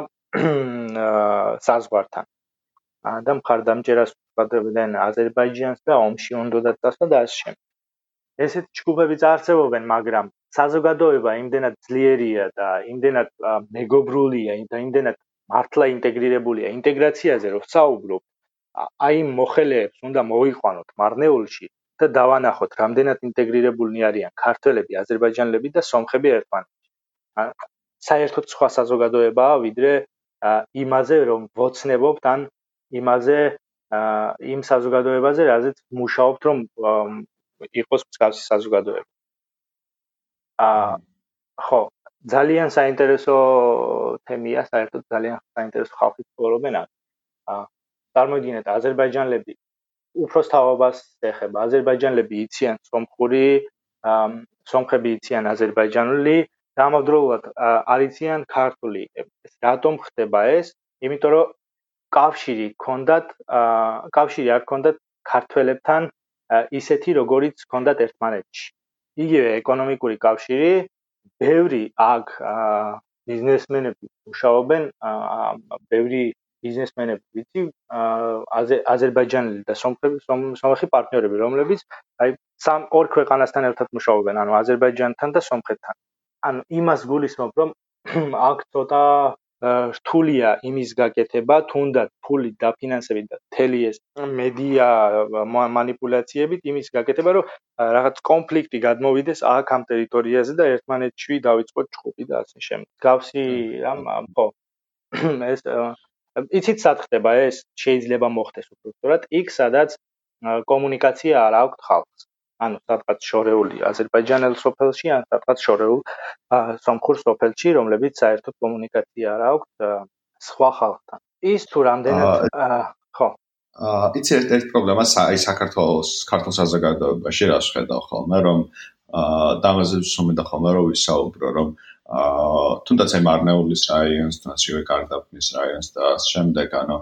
საზღვართან. და მხარდამჭერას უწოდებდნენ აზერბაიჯანს და ომში უნდა დაწესდა და ასე შემდეგ. ესეთ ჯგუფები წარსებობენ, მაგრამ საზოგადოება იმდენად ძლიერია და იმდენად მეგობრულია და იმდენად მართლა ინტეგრირებულია ინტეგრაციაზე რომ საუბრობ, აი მოხელეებს უნდა მოიყვანოთ მარნეულში და დავანახოთ, რამდენად ინტეგრირებულნი არიან ქართველები, აზერბაიჯანელები და სომხები ერთმანეთში. საერთოდ სხვა საზოგადოებაა, ვიდრე იმაზე რომ ვოცნებობთ ან იმაზე იმ საზოგადოებაზე, რაზეც მუშაობთ, რომ იყოს მსგავსი საზოგადოება. აა ხო, ძალიან საინტერესო თემია, საერთოდ ძალიან საინტერესო ხალხი ცხოვრობენ აქ. აა წარმოიდგინეთ, აზერბაიჯანელები უფროს თაობას ეხება. აზერბაიჯანელები იციან სომხური, აა სომხები იციან აზერბაიჯანული, დამავდროულად არიციან ქართული. რატომ ხდება ეს? იმიტომ რომ კავშირი ქონდათ, აა კავშირი არ ქონდათ ქართველებთან ისეთი როგორიც ჰქონდათ ერთმანეთში. იგივე ეკონომიკური კავშირი, ბევრი აქ ბიზნესმენები მუშაობენ, ბევრი ბიზნესმენები ვიცი, აზერბაიჯანელი და სომხები, სომხი პარტნიორები, რომლებიც აი სამ ორ ქვეყანასთან ერთად მუშაობენ, ანუ აზერბაიჯანთან და სომხეთთან. ანუ იმას გულისხმობ, რომ აქ ცოტა რთულია იმის გაკეთება, თუნდაც ფულით დაფინანსებით და მთელი ეს მედია манипуляციებით იმის გაკეთება, რომ რაღაც კონფლიქტი გადმოვიდეს აქ ამ ტერიტორიაზე და ერთმანეთში დავიწყოთ ჩხუბი და ასე შემდეგ. გავსი რამ ხო ეს იცით სად ხდება ეს? შეიძლება მოხდეს უფრო სწორად იქ, სადაც კომუნიკაცია არ აქვთ ხალხს. ანუ სადღაც შორეული აზერბაიჯანელ სოფელში, ან სადღაც შორეულ სომხურ სოფელში, რომლებიც საერთოდ კომუნიკაცია არ აქვს სხვა ხალხთან. ის თუ რამდენად ხო აა იცი ერთ ერთ პრობლემა აი საქართველოს ქართულ საზოგადოებაში რა შეხედავ ხოლმე რომ აა დამაზე სუმედა ხოლმე რომ ვისაუბრო რომ აა თუნდაც აი მარნეულის რაიონს თუნდაც იგივე გარდაბნის რაიონს და ამ შემდეგ ანუ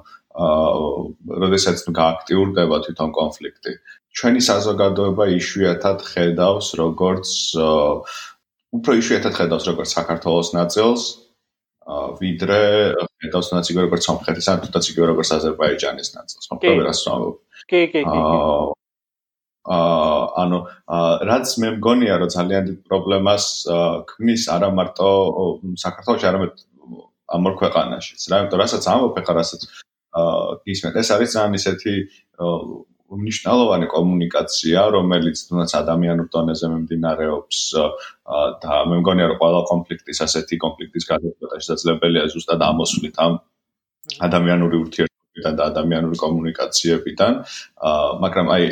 აა როდესაც გააქტიურდება თვითონ კონფლიქტი ჩვენი საზოგადოება იშვიათად ხედავს როგორც უფრო იშვიათად ხედავს როგორც საქართველოს ნაწილს ვიდრე ხედავს თუნდაც იგივე როგორც სამხრეთის ან თუნდაც იგივე როგორც აზერბაიჯანის ნაწილს. მაგრამ რას ვამბობ? კი, კი, კი. აა ანუ რაც მე მგონია რომ ძალიან დიდ პრობლემას ქმნის არა მარტო საქართველოს არამედ ამ ორ ქვეყანაშიც რა იმიტომ რასაც ამბობ ახლა რასაც გისმენთ ეს არის ძალიან ისეთი მნიშვნელოვანი კომუნიკაცია რომელიც თუნდაც ადამიანურ დონეზე მიმდინარეობს და მე მგონია რომ ყველა კონფლიქტის ასეთი კონფლიქტის გადაწყვეტა შესაძლებელია ზუსტად ამოსვლით ამ ადამიანური ურთიერთობიდან და ადამიანური კომუნიკაციებიდან. მაგრამ აი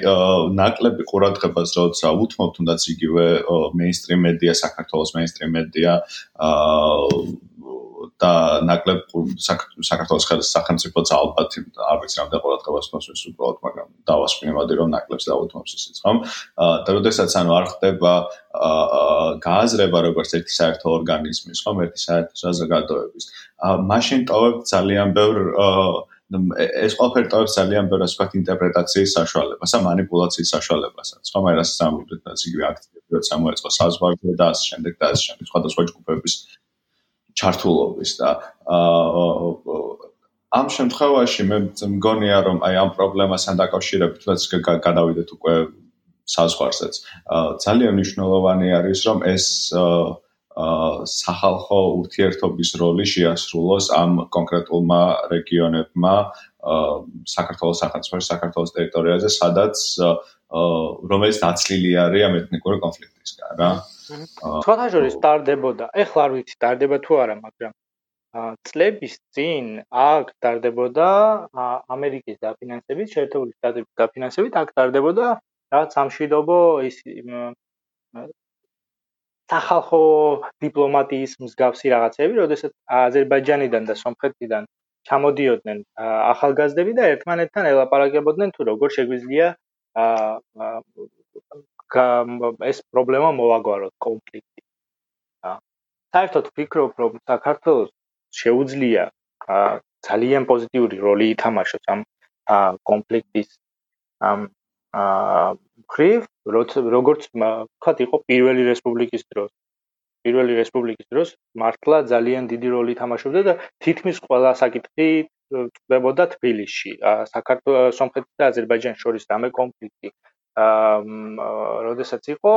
ნაკლები ყურადღებას როცა უთმობ თუნდაც იგივე მეინსტრიმ მედია საქართველოს მეინსტრიმ მედია და ნაკლებ საქართველოს სახელმწიფოც ალბათ არ ვიცი რამდენ ყურადღებას მოსვის ეს უბრალოდ მაგრამ დავასმინებადი რომ ნაკლებს დავუთმობს ისიც ხომ? და როდესაც ანუ არ ხდება გააზრება როგორც ერთი საერთო ორგანიზმის ხომ? ერთი საერთო საზოგადოების. მაშინ ტოვებ ძალიან ბევრ ეს ყველაფერი ტოვებს ძალიან ბევრ ასე ვთქვათ ინტერპრეტაციის საშუალებას, ან манипуляციის საშუალებასაც. ხომ? აი რასაც ამბობთ, რაც იგივე აქციები, რაც ამოეწყო საზღვარზე და ასე შემდეგ და ასე შემდეგ სხვადასხვა ჯგუფების ჩართულობის და ამ შემთხვევაში მე მგონია რომ აი ამ პრობლემასთან დაკავშირებით თუნდაც გადავიდეთ უკვე საზღვარსაც ძალიან მნიშვნელოვანი არის რომ ეს სახალხო ურთიერთობის როლი შეასრულოს ამ კონკრეტულმა რეგიონებმა საქართველოს სახელმწიფოს საქართველოს ტერიტორიაზე სადაც რომელიც დაცლილი არის ამ ეთნიკური კონფლიქტისგან რა. სხვათა შორის ტარდებოდა, ეხლა არ ვიცი ტარდება თუ არა, მაგრამ წლების წინ აქ ტარდებოდა ამერიკის დაფინანსებით, შეერთებული შტატების დაფინანსებით, აქ ტარდებოდა რაღაც სამშვიდობო ის სახალხო დიპლომატიის მსგავსი რაღაცები, როდესაც აზერბაიჯანიდან და სომხეთიდან ჩამოდიოდნენ ახალგაზრდები და ერთმანეთთან ელაპარაკებოდნენ თუ როგორ შეგვიძლია ეს პრობლემა მოვაგვაროთ კონფლიქტი. საერთოდ ვფიქრობ, რომ საქართველოს შეუძლია ძალიან პოზიტიური როლი ითამაშოს ამ კონფლიქტის ამ ხრივ, როგორც ვთქვათ, იყო პირველი რესპუბლიკის დროს. პირველი რესპუბლიკის დროს მართლა ძალიან დიდი როლი ითამაშობდა და თითქმის ყველა საკითხი წდებოდა თბილისში. საქართველოს, სომხეთის და აზერბაიჯანის შორის რამე კონფლიქტი. აა, როდესაც იყო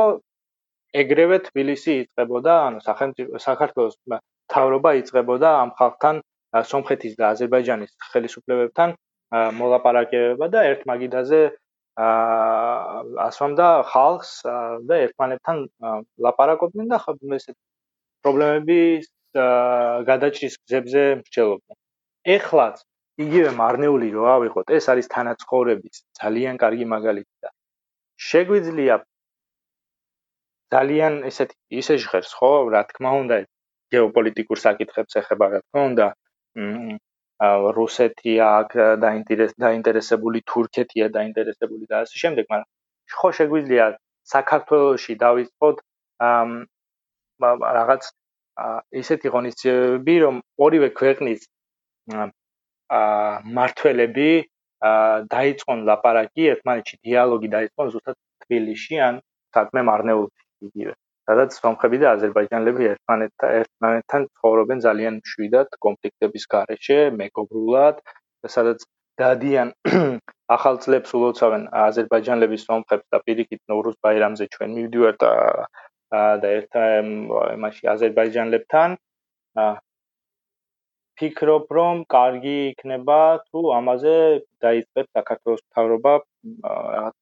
ეგრევე თბილისი იწებოდა, ანუ სახელმწიფო საქართველოს თავრობა იწებოდა ამ ხალხთან, სომხეთის და აზერბაიჯანის ხელისუფლებებთან მოლაპარაკებება და ერთ მაგიდაზე აა ასვამდა ხალხს და ერთმანეთთან ლაპარაკობდნენ და ესეთ პრობლემების გადაჭრის გზებზე მსჯელობდნენ. ეხლაც იგივე მარნეული რო ავიღოთ, ეს არის თანაცხოვრების ძალიან კარგი მაგალითი და შეგვიძლია ძალიან ესეთი ისე ჟღერს ხო, რა თქმა უნდა, გეოპოლიტიკურ საკითხებს ეხება, რა თქმა უნდა, რუსეთი აქ დაინტერესებული, თურქეთია დაინტერესებული და ასე შემდეგ, მაგრამ ხო შეგვიძლია საქართველოსი დავიწყოთ რაღაც ესეთი ღონისძიებები, რომ ორივე ქვეყნის აა მართველები დაიწყონ ლაპარაკი, ერთმანეთში დიალოგი დაიწყონ ზუსტად თბილისში ან საკმე მარნეულში იგივე. სადაც სომხები და აზერბაიჯანელები ერთმანეთთან ერთმანეთთან ცხოვრობენ ძალიან მშვიდად კონფლიქტების გარეშე, მეგობრულად, სადაც დადიან ახალ წლებს ულოცავენ აზერბაიჯანელები სომხებს და პირიქით ნოვრუზ ბაირამზე ჩვენ მივდივართ და ერთ იმაში აზერბაიჯანელებთან ფიქრობ, რომ კარგი იქნება თუ ამაზე დაიწყებს საქართველოს მთავრობა რაღაც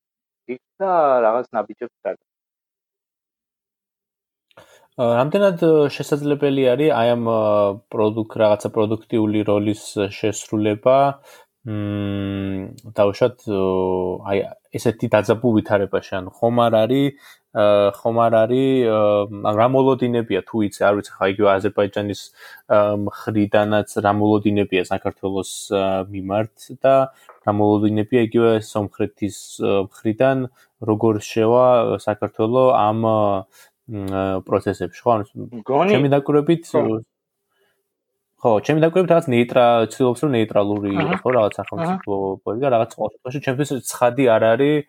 და რაღაც ნაბიჯებს გადაგა. რამდენად შესაძლებელი არის აი ამ პროდუქტ რაღაცა პროდუქტიული როლის შესრულება მმ დაუშვათ აი ესეთი დაძაბულ ვითარებაში ან ხომ არ არის ხომ არ არის რა მოლოდინებია თუ იცი არ ვიცი ხა იგივე აზერბაიჯანის მხრიდანაც რა მოლოდინებია საქართველოს მიმართ და რა მოლოდინებია იგივე სომხეთის მხრიდან როგორ შევა საქართველო ამ პროცესებში. ხო ჩემი დაკვირვებით ხო ჩემი დაკვირვებით რაღაც ნეიტრალ ცდილობს რომ ნეიტრალური იყოს ხო რაღაც სახელმწიფო პოლიტიკა რაღაც ყოველთვის ჩემთვის ცხადი არ არის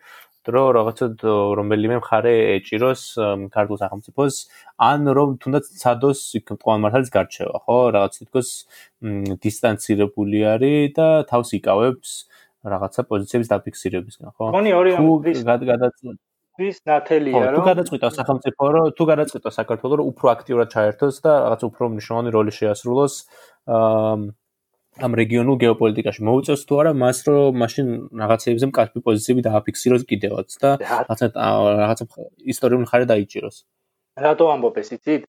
დრო რაღაცა რომელიმე მხარე ეჭიროს ქართულ სახელმწიფოს ან რომ თუნდაც ცადოს იქ მტყუარ მართალს გარჩევა ხო? რაღაც თითქოს დისტანცირებული არის და თავს იკავებს რაღაცა პოზიციების დაფიქსირებისგან ხო? ხონი ორი ამის გადაცემა იმისთვის ნათელია რომ თუ გადაწყვიტა სახელმწიფო რომ თუ გადაწყვიტა საქართველოს რომ უფრო აქტიურად ჩაერთოს და რაღაც უფრო მნიშვნელოვანი როლი შეასრულოს ამ რეგიონულ გეოპოლიტიკაში მოუწევს თუ არა მას რომ მაშინ რაღაცეებზე მკაფი პოზიციები დააფიქსიროს კიდევაც და რაღაცა რაღაცა ისტორიული ხარი დაიჭიროს. რატო ამბობ ეს იცით?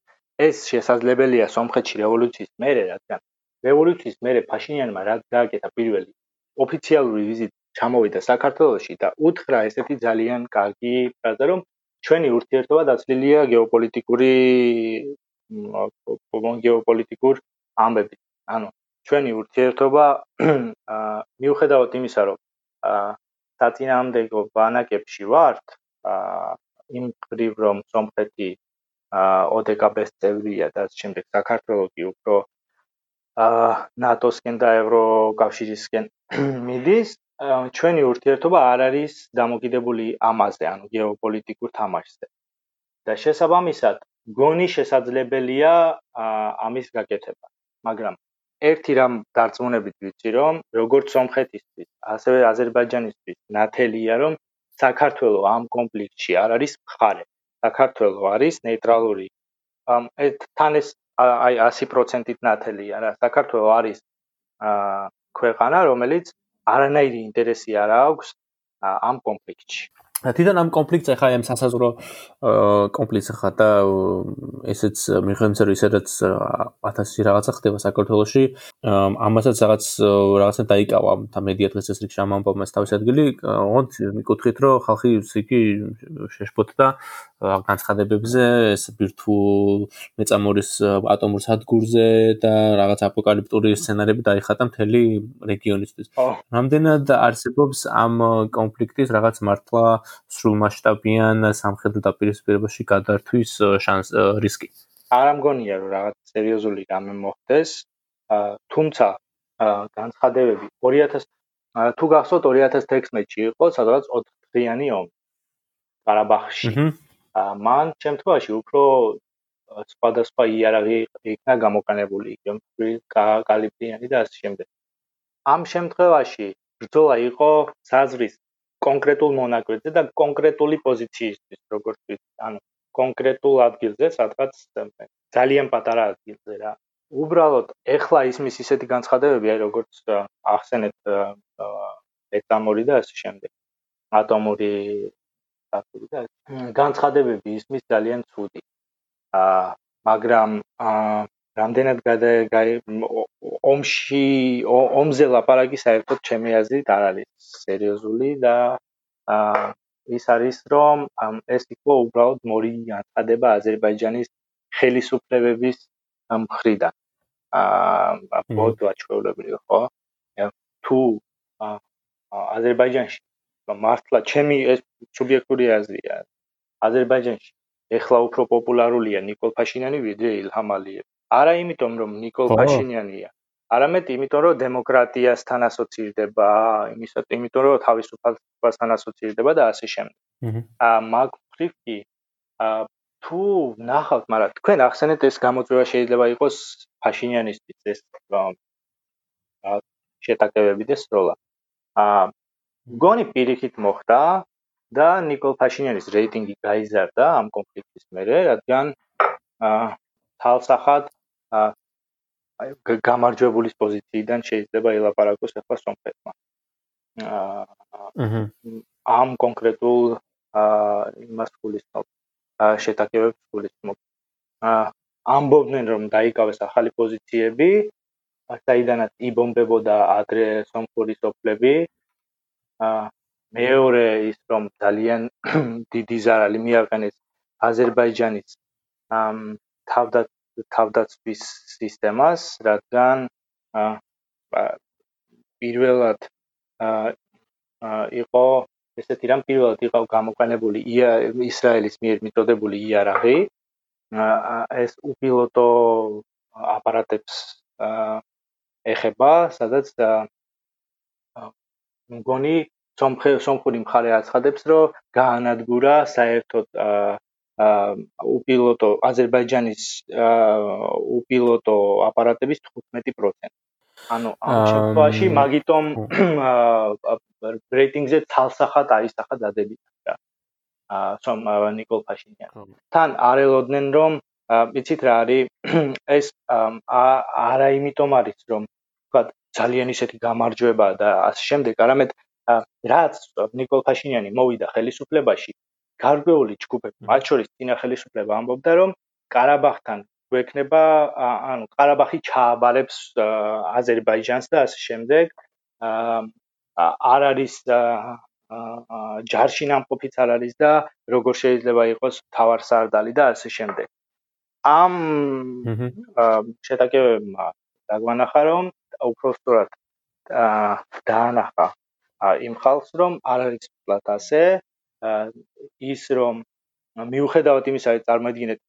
ეს შესაძლებელია სომხეთში რევოლუციის მერე, რადგან რევოლუციის მერე ფაშინიანმა რა გააკეთა პირველი ოფიციალური ვიზიტი ჩამოვიდა საქართველოში და უთხრა ესეთი ძალიან კარგი ფრაზა რომ ჩვენი ურთიერთობა დაცლილია გეოპოლიტიკური გეოპოლიტიკურ ამბებით. ანუ ჩვენი ურთიერთობა მიუხედავად იმისა რომ საწინააღმდეგო ბანაკებში ვართ იმ ხრივ რომ სომხეთი ოდეკაბეს წევრია და შემდეგ საქართველოს კი უფრო ნატოსკენ და ევროკავშირისკენ მიდის ჩვენი ურთიერთობა არ არის დამოკიდებული ამაზე, ანუ გეოპოლიტიკურ თამაშზე. და შესაბამისად, გონი შესაძლებელია ამის გაკეთება, მაგრამ ერთი რამ დარწმუნებით ვიცი, რომ როგორც სომხეთისთვის, ასევე აზერბაიჯანისთვის ნათელია, რომ საქართველოს ამ კონფლიქტში არ არის მხარე. საქართველოს არის ნეიტრალური. ამ თან ეს აი 100%-ით ნათელია რა. საქართველოს არის აა ქვეყანა, რომელიც არანაირი ინტერესი არ აქვს ამ კონფლიქტში. თვითონ ამ კონფლიქტს ახლა ამ სასაზღვრო კონფლიქტს ახლა და ესეც მიხედავს რომ ისედაც 1000 რაღაცა ხდება საქართველოში. ამასაც რაღაც რაღაცა დაიკავა და მედია დღეს ეს რიგში ამამბობ მას თავის ადგილი. ოღონდ მიკუთხით რომ ხალხი ისეთი შეშფოთდა განცხადებებზე ეს ბირთვულ მეწამორის ატომურ სადგურზე და რაღაც აპოკალიფტური სცენარები დაიხატა მთელი რეგიონისთვის. რამდენად არსებობს ამ კონფლიქტის რაღაც მართლა სრულმასშტაბიან სამხედრო დაპირისპირებაში გადართვის შანს რისკი? არ ამგონია რომ რაღაც სერიოზული რამე მოხდეს. თუმცა განცხადებები 2000 თუ გახსოვთ 2016-ში იყო სადღაც 4 დღიანი ომი ყარაბაღში. მან შემთხვევაში უფრო სხვადასხვა იარაღი იქნა გამოყენებული, კალიბრიანი და ასე შემდეგ. ამ შემთხვევაში ბრძოლა იყო საზრის კონკრეტულ მონაკვეთზე და კონკრეტული პოზიციისთვის, როგორც ანუ კონკრეტულ ადგილზე, სადღაც ძალიან პატარა ადგილზე რა. უბრალოდ ეხლა ისმის ისეთი განცხადებები, აი როგორც ახსენეთ ეტამორი და ასე შემდეგ. ატომური განცხადებები ისმის ძალიან ცუდი. აა მაგრამ აა რამდენად ომში ომზე ლაპარაკი საერთოდ ჩემი აზრით არ არის სერიოზული და აა ის არის რომ ეს იყო უბრალოდ მორი განცხადება აზერბაიჯანის ხელისუფლებების მხრიდან. აა ბოდვა ჩვეულებრივ ხო? თუ აზერბაიჯანში მართლა ჩემი ეს სუბიექტური აზრია. აზერბაიჯანში ეხლა უფრო პოპულარულია ნიკოლ ფაშინიანი ვიდრე ილჰამ ალიევი. არა იმიტომ რომ ნიკოლ ფაშინიანია, არამედ იმიტომ რომ დემოკრატიასთან ასოცირდება, იმისად, იმიტომ რომ თავისუფალობასთან ასოცირდება და ასე შემდეგ. აა მაგ მხრივ კი აა თუ ნახავთ, მაგრამ თქვენ ახსენეთ ეს გამოწვევა შეიძლება იყოს ფაშინიანისტის ეს შეტაკებები და სროლა. აა მგონი პირიქით მოხდა და نيكოლ ფაშინიანის რეიტინგი გაიზარდა ამ კონფლიქტის მერე, რადგან თავსახად აი გამარჯვებულის პოზიციიდან შეიძლება ელაპარაკოს ახლა სომხეთმა. აა ამ კონკრეტულ აა იმას გულისხმობ შეტაკებებს გულისხმობ. აა ამბობდნენ რომ დაიკავეს ახალი პოზიციები, საიდანაც იბომბებოდა ადრე სომხური სოფლები, მეორე ის რომ ძალიან დიდი ზარალი მიაყენეს აზერბაიჯანის ამ თავდა თავდაცვის სისტემას, რადგან პირველად იყო ესეთი რამ პირველად იყო გამოყენებული ისრაელის მიერ მიწოდებული იარაღი ეს უპილოტო აპარატებს ეხება, სადაც მგონი სომხე სომხური მხარე აცხადებს, რომ გაანადგურა საერთოდ აა უპილოტო აზერბაიჯანის უპილოტო აპარატების 15%. ანუ ამ შემთხვევაში მაგიტომ რეიტინგზე თალსახად აისახა დადებითად რა. სომ ნიკოლ ფაშინიანი. თან არელოდნენ რომ იცით რა არის ეს არა იმიტომ არის რომ თქვა ძალიან ისეთი გამარჯვება და ასე შემდეგ, არამედ რაც ნიკოლ ფაშინიანი მოვიდა ხელისუფლებაში, გარკვეული ჯგუფები, მათ შორის წინა ხელისუფლება ამბობდა რომ ყარაბაღთან გვექნება ანუ ყარაბაღი ჩააბარებს აზერბაიჯანს და ასე შემდეგ. არ არის ჯარში ნამყოფიც არ არის და როგორ შეიძლება იყოს თავარსარდალი და ასე შემდეგ. ამ შეტაკებებმა დაგვანახა რომ უფრო სწორად დაანახა იმ ხალხს, რომ არ არის ვთქვათ ასე ის რომ მიუხედავად იმისა, რომ წარმოიდგინეთ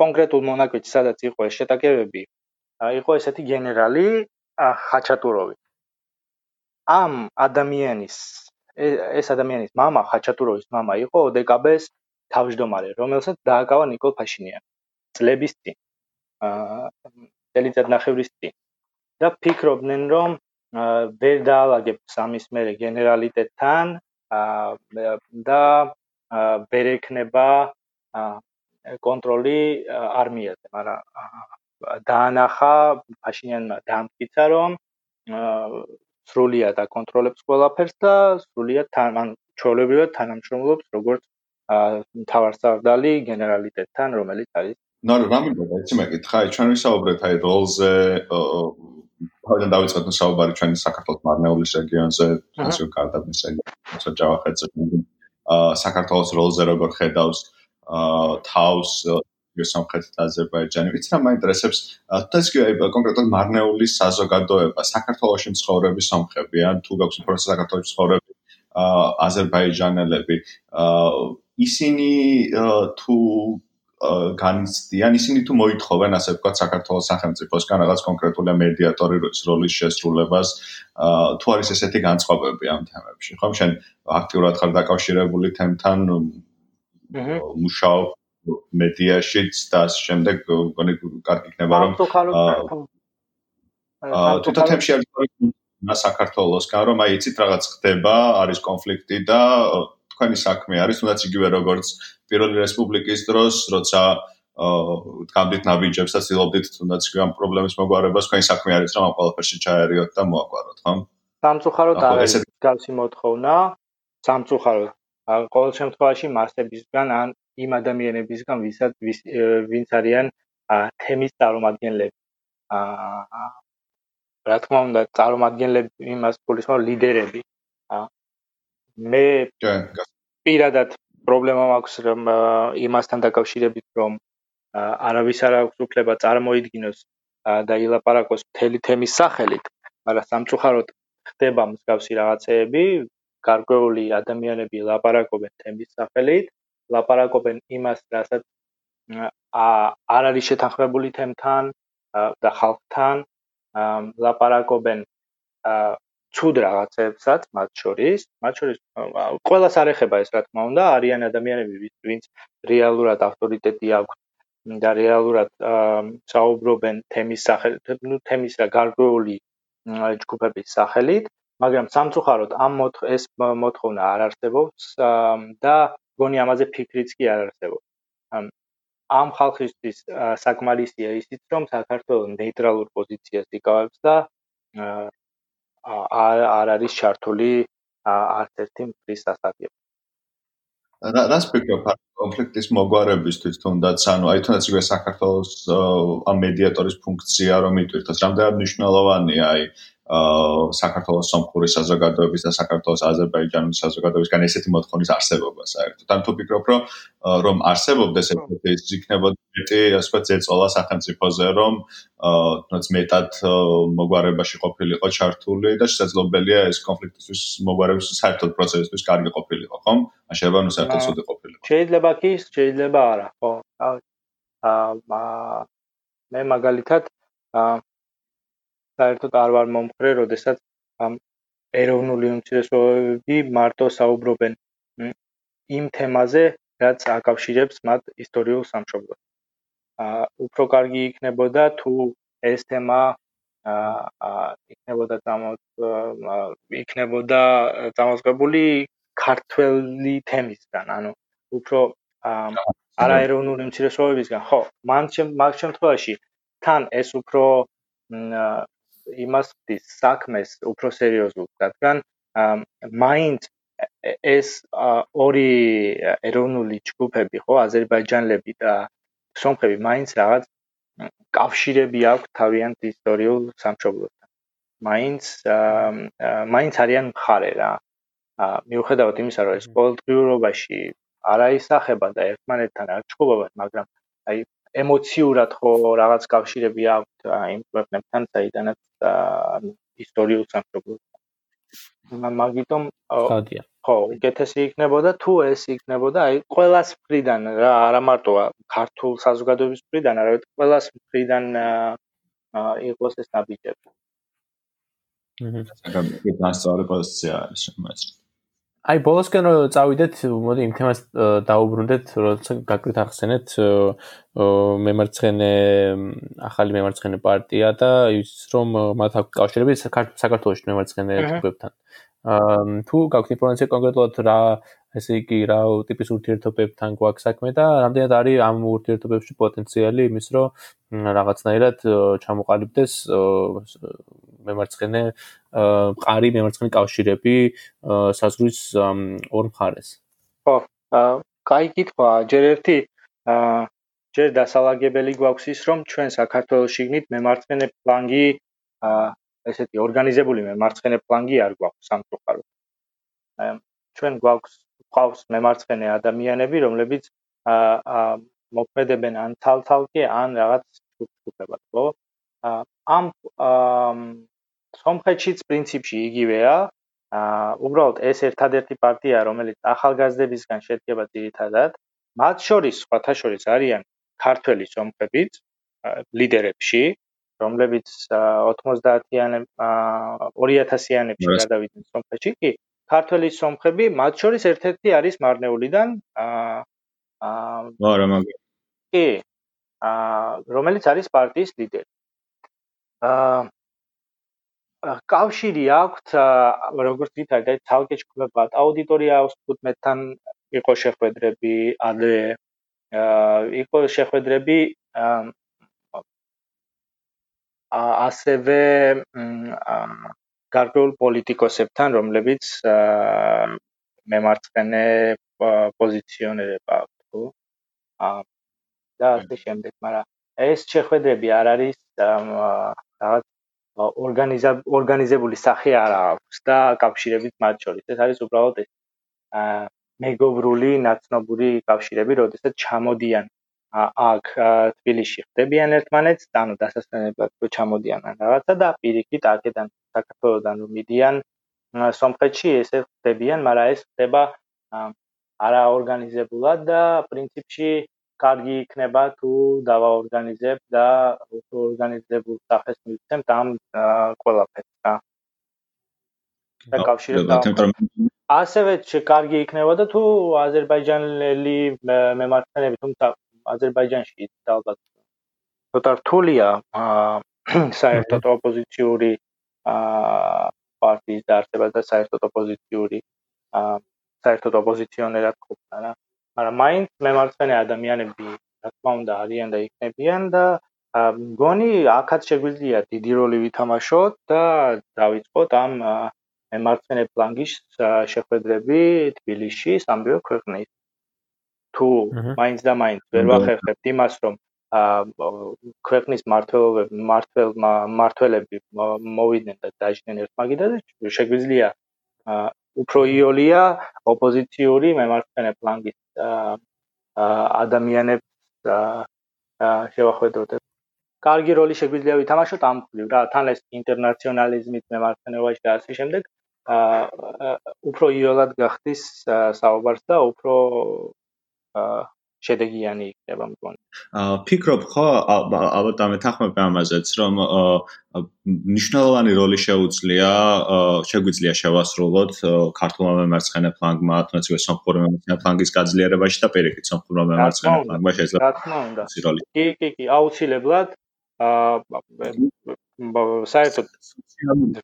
კონკრეტულ მონაკვეთში, სადაც იყო ეს შეტაკებები, იყო ესეთი გენერალი ხაჩატუროვი. ამ ადამიანის ეს ადამიანის мама, ხაჩატუროვის мама იყო ოდეკაბეს თავმჯდომარე, რომელსაც დააკავა ნიკოლ ფაშინიანი წლების წინ. აა წელიწად ნახევრის წინ. და ფიქრობდნენ რომ ვერ დაალაგებ სამის მერე გენერალიტეტთან და ვერ ექნება კონტროლი არმიაზე, მაგრამ დაანახა ფაშინიანმა დამტკიცა რომ სრულიად აკონტროლებს ყველაფერს და სრულიად თან ან ჩოლებრივად თანამშრომლობს როგორც მთავარსარდალი გენერალიტეტთან, რომელიც არის ნუ რამე ეცი მეკითხა, აი ჩვენ ვისაუბრეთ აი როლზე თავიდან დავიწყეთ საუბარი ჩვენი საქართველოს მარნეულის რეგიონზე, ასე გარდაბნის რეგიონზე, ჯავახეთზე. აა საქართველოს როლზე როგორ ხედავს აა თავს სამხრეთ აზერბაიჯანი. ვიცი რა მაინტერესებს, თუნდაც კი კონკრეტულად მარნეულის საზოგადოება, საქართველოს მცხოვრები სომხები, ან თუ გაქვს ინფორმაცია საქართველოს მცხოვრები აა აზერბაიჯანელები, აა ისინი თუ განიცდიან ისინი თუ მოითხოვენ ასე ვთქვათ საქართველოს სახელმწიფოსგან რაღაც კონკრეტული მედიატორის როლის შესრულებას თუ არის ესეთი განწყობები ამ თემებში ხომ შენ აქტიურად ხარ დაკავშირებული თემთან მუშაობ მედიაშიც და ამ შემდეგ გონი კარგი იქნება რომ აა თუ თემში არის საქართველოსგან რომ აი იცით რაღაც ხდება არის კონფლიქტი და თქვენი საქმე არის, თუნდაც იგივე როგორც პირველი რესპუბლიკის დროს, როცა აა გამდით ნაბიჯებს და ცდილობდით თუნდაც ამ პრობლემის მოგვარებას, თქვენი საქმე არის, რომ ამ ყველაფერში ჩაერიოთ და მოაგვაროთ, ხო? სამწუხაროდ არის გავსი მოთხოვნა, სამწუხაროდ. ყოველ შემთხვევაში მასებისგან ან იმ ადამიანებისგან, ვისაც ვინც არიან თემის წარმომადგენლები. აა რა თქმა უნდა, წარმომადგენლები იმას გულისხმობ ლიდერები. მე პირადად პრობლემა მაქვს რომ იმასთან დაკავშირებით რომ არავის არ აქვს უფლება წარმოიდგინოს და ილაპარაკოს მთელი თემის სახელით, მაგრამ სამწუხაროდ ხდება მსგავსი რაღაცეები, გარკვეული ადამიანები ლაპარაკობენ თემის სახელით, ლაპარაკობენ იმას, რასაც არ არის შეთანხმებული თემთან და ხალხთან, ლაპარაკობენ ცუდ რაღაცებსაც მათ შორის, მათ შორის ყველას არ ეხება ეს რა თქმა უნდა, არიან ადამიანები, ვინც რეალურად ავტორიტეტი აქვს და რეალურად საუბრობენ თემის სახელით, ну თემის რა გარკვეული ჯგუფების სახელით, მაგრამ სამწუხაროდ ამ ეს მოთხოვნა არ არსებობს და გონი ამაზე ფიქრიც კი არ არსებობს. ამ ხალხისთვის საკმარისია ისიც, რომ საქართველოს ნეიტრალურ პოზიციას იკავებს და არ არ არის ჩართული არც ერთი მტრის სასარგებლო. რა რას ფიქრობ კონფლიქტის მოგვარებისთვის თუნდაც ანუ აი თუნდაც იგივე საქართველოს ამ მედიატორის ფუნქცია რომ იტვირთოს რამდენად მნიშვნელოვანია აი საქართველოს სომხური საზოგადოების და საქართველოს აზერბაიჯანის საზოგადოებისგან ესეთი მოთხოვნის არსებობა საერთოდ. ან თუ ფიქრობ, რომ რომ არსებობდეს ესეთი ის იქნებოდა მეტი, ასე ვთქვათ, ზეწოლა სახელმწიფოზე, რომ თუნდაც მეტად მოგვარებაში ყოფილიყო ჩართული და შესაძლებელია ეს კონფლიქტის მოგვარების საერთოდ პროცესისთვის კარგი ყოფილიყო, ხომ? ან შეიძლება ნუ საერთოდ ცუდი ყოფილიყო. შეიძლება კი, შეიძლება არა, ხო. აა მე მაგალითად აა საერთოდ არ ვარ მომხრე, როდესაც ამ ეროვნული უმცირესობები მარტო საუბრობენ იმ თემაზე, რაც აკავშირებს მათ ისტორიულ სამშობლოს. აა უფრო კარგი იქნებოდა თუ ეს თემა აა იქნებოდა დამოუკიდებელი იქნებოდა დამოუკიდებელი ქართველი თემისგან, ანუ უფრო არაეროვნული მცირესობებისგან ხო მან მაგ შემთხვევაში თან ეს უფრო იმას ხდის საქმეს უფრო სერიოზულად რადგან მაინც ეს ორი ეროვნული ჯგუფები ხო აზერბაიჯანელები და სომხები მაინც რაღაც კავშირები აქვს თავიანთ ისტორიულ სამშობლოსთან მაინც მაინც არიან მხარე რა. მიუხედავად იმისა რომ ეს ყოველდღიურობაში არაისახება და ერთმანეთთან არ ჩხუბობენ მაგრამ აი ემოციურად ხო რაღაც კავშირები აქვს იმ ქვეყნებთან საიდანაც ისტორიულ სამშობლოსთან მაგიტომ ხადია ხო, უკეთესი იქნებოდა თუ ეს იქნებოდა აი ყოველას ფრიდან რა, არა მარტო ქართულ საზოგადოების ფრიდან, არამედ ყოველას ფრიდან აა იყოს ეს ნაბიჯები. აჰა. საკუთარი დასწავლე პოზიცია არის შემოწ. აი ბოლოსკენ რომ წავიდეთ, მოდი იმ თემას დაუბრუნდეთ, როცა გაკრით ახსენეთ მემარცხენე ახალი მემარცხენე პარტია და ის რომ მათ აქვს კავშირები საქართველოს მემარცხენე ჯგუფებთან. აა თუ გაქვთ ინფორმაცია კონკრეტულად რა ესე იგი რა ტიპის ურთიერთობებთან გვაქვს საქმე და რამდენად არის ამ ურთიერთობებში პოტენციალი იმის რომ რაღაცნაირად ჩამოყალიბდეს მემარცხენე მყარი მემარცხენე კავშირები საზღვრის ორ მხარეს. ხო, აა კაი კითხვა, ჯერ ერთი აა ჯერ დასალაგებელი გვაქვს ის რომ ჩვენ საქართველოს შიგნით მემარცხენე ფლანგი აა ესეთი ორგანიზებული მემარცხენე ფლანგი არ გვაქვს სამწუხაროდ. აი ჩვენ გვაქვს ყავს მემარცხენე ადამიანები, რომლებიც აა მოქმედებენ ან თალთალკე ან რაღაც ჯგუფებად, ხო? ამ სომხეთშიც პრინციპში იგივეა. აა უბრალოდ ეს ერთადერთი პარტია, რომელიც ახალგაზრდებისგან შედგება ძირითადად, მათ შორის სხვათა შორის არიან ქართველი სომხებიც ლიდერებში, რომლებიც 90-იანებ 2000-იანებში გადავიდნენ სომხეთში. კი ქართველი სომხები მათ შორის ერთ-ერთი არის მარნეულიდან აა არა მაგ კი აა რომელიც არის პარტიის ლიდერი. აა კავშირი აქვს როგორც ვითარდა თალკე ჩქუბება აუდიტორია 15-თან იყო შეხვედრები ადრე იყო შეხვედრები აა ასევე გარკვეულ პოლიტიკოსებთან, რომლებიც მემარცხენე პოზიციონერება აქვს, აა და ასე შემდეგ, მაგრამ ეს შეხვედრები არ არის რაღაც ორგანიზებული სახე არ აქვს და კავშირებით მათ შორის. ეს არის უბრალოდ ეს აა მეგობრული, ნაცნობური კავშირები, როდესაც ჩამოდიან აქ თბილისში ხდებიან ერთმანეთს, ანუ დასასვენებლად რო ჩამოდიან რაღაცა და პირიქით აქედან საქართველოსდან რომ მიდიან სომხეთში, ესე ხდებიან, მაგრამ ეს ხდება არაორგანიზებულად და პრინციპში კარგი იქნება თუ დავაორგანიზებ და ორგანიზებულ სახეს მივცემთ ამ ყველაფერს რა. და კავშირებს ასევე კარგი იქნებოდა თუ აზერბაიჯანელი მემარცხენეები თუმცა აზერბაიჯანში ალბათ ცოტა რთულია საერთოდ ოპოზიციური პარტიის დაარსება და საერთოდ ოპოზიციური საერთოდ ოპოზიციონერად ყოფნა რა მაგრამ მაინც მემარცხენე ადამიანები რა თქმა უნდა არიან და იქნებიან და მგონი აქაც შეგვიძლია დიდი როლი ვითამაშოთ და დავიწყოთ ამ მემარცხენე ფლანგის შეხვედრები თბილისში სამბიო ქვეყნის. თუ მაინც და მაინც ვერ ვახერხებთ იმას, რომ ქვეყნის მართლობები, მართლ მართლები მოვიდნენ და დაიჭნენ ერთმაგიდაზე, შეგვიძლია უფრო იოლია ოპოზიციური მემარცხენე ფლანგის ადამიანებს შევახვედროთ. კარგი როლი შეგვიძლია ვითამაშოთ ამ ხრივ რა, თან ეს ინტერნაციონალიზმის მემარცხენეობაში და ასე შემდეგ აა უფრო იოლად გახდის საუბარს და უფრო შედეგიანი იქნება მგონი. აა ფიქრობ ხო ალბათ ამ ეთანხმები ამაზეც რომ ნიშნულოვანი როლი შეუძლია შეგვიძლია შევასრულოთ ქართულმა მემარცხენე ფლანგმა თუნდაც ის სამხურე მემარცხენე ფლანგის გაძლიერებაში და პირიქით სამხურე მემარცხენე ფლანგმა შეიძლება რა თქმა უნდა კი კი კი აუცილებლად აა საერთოდ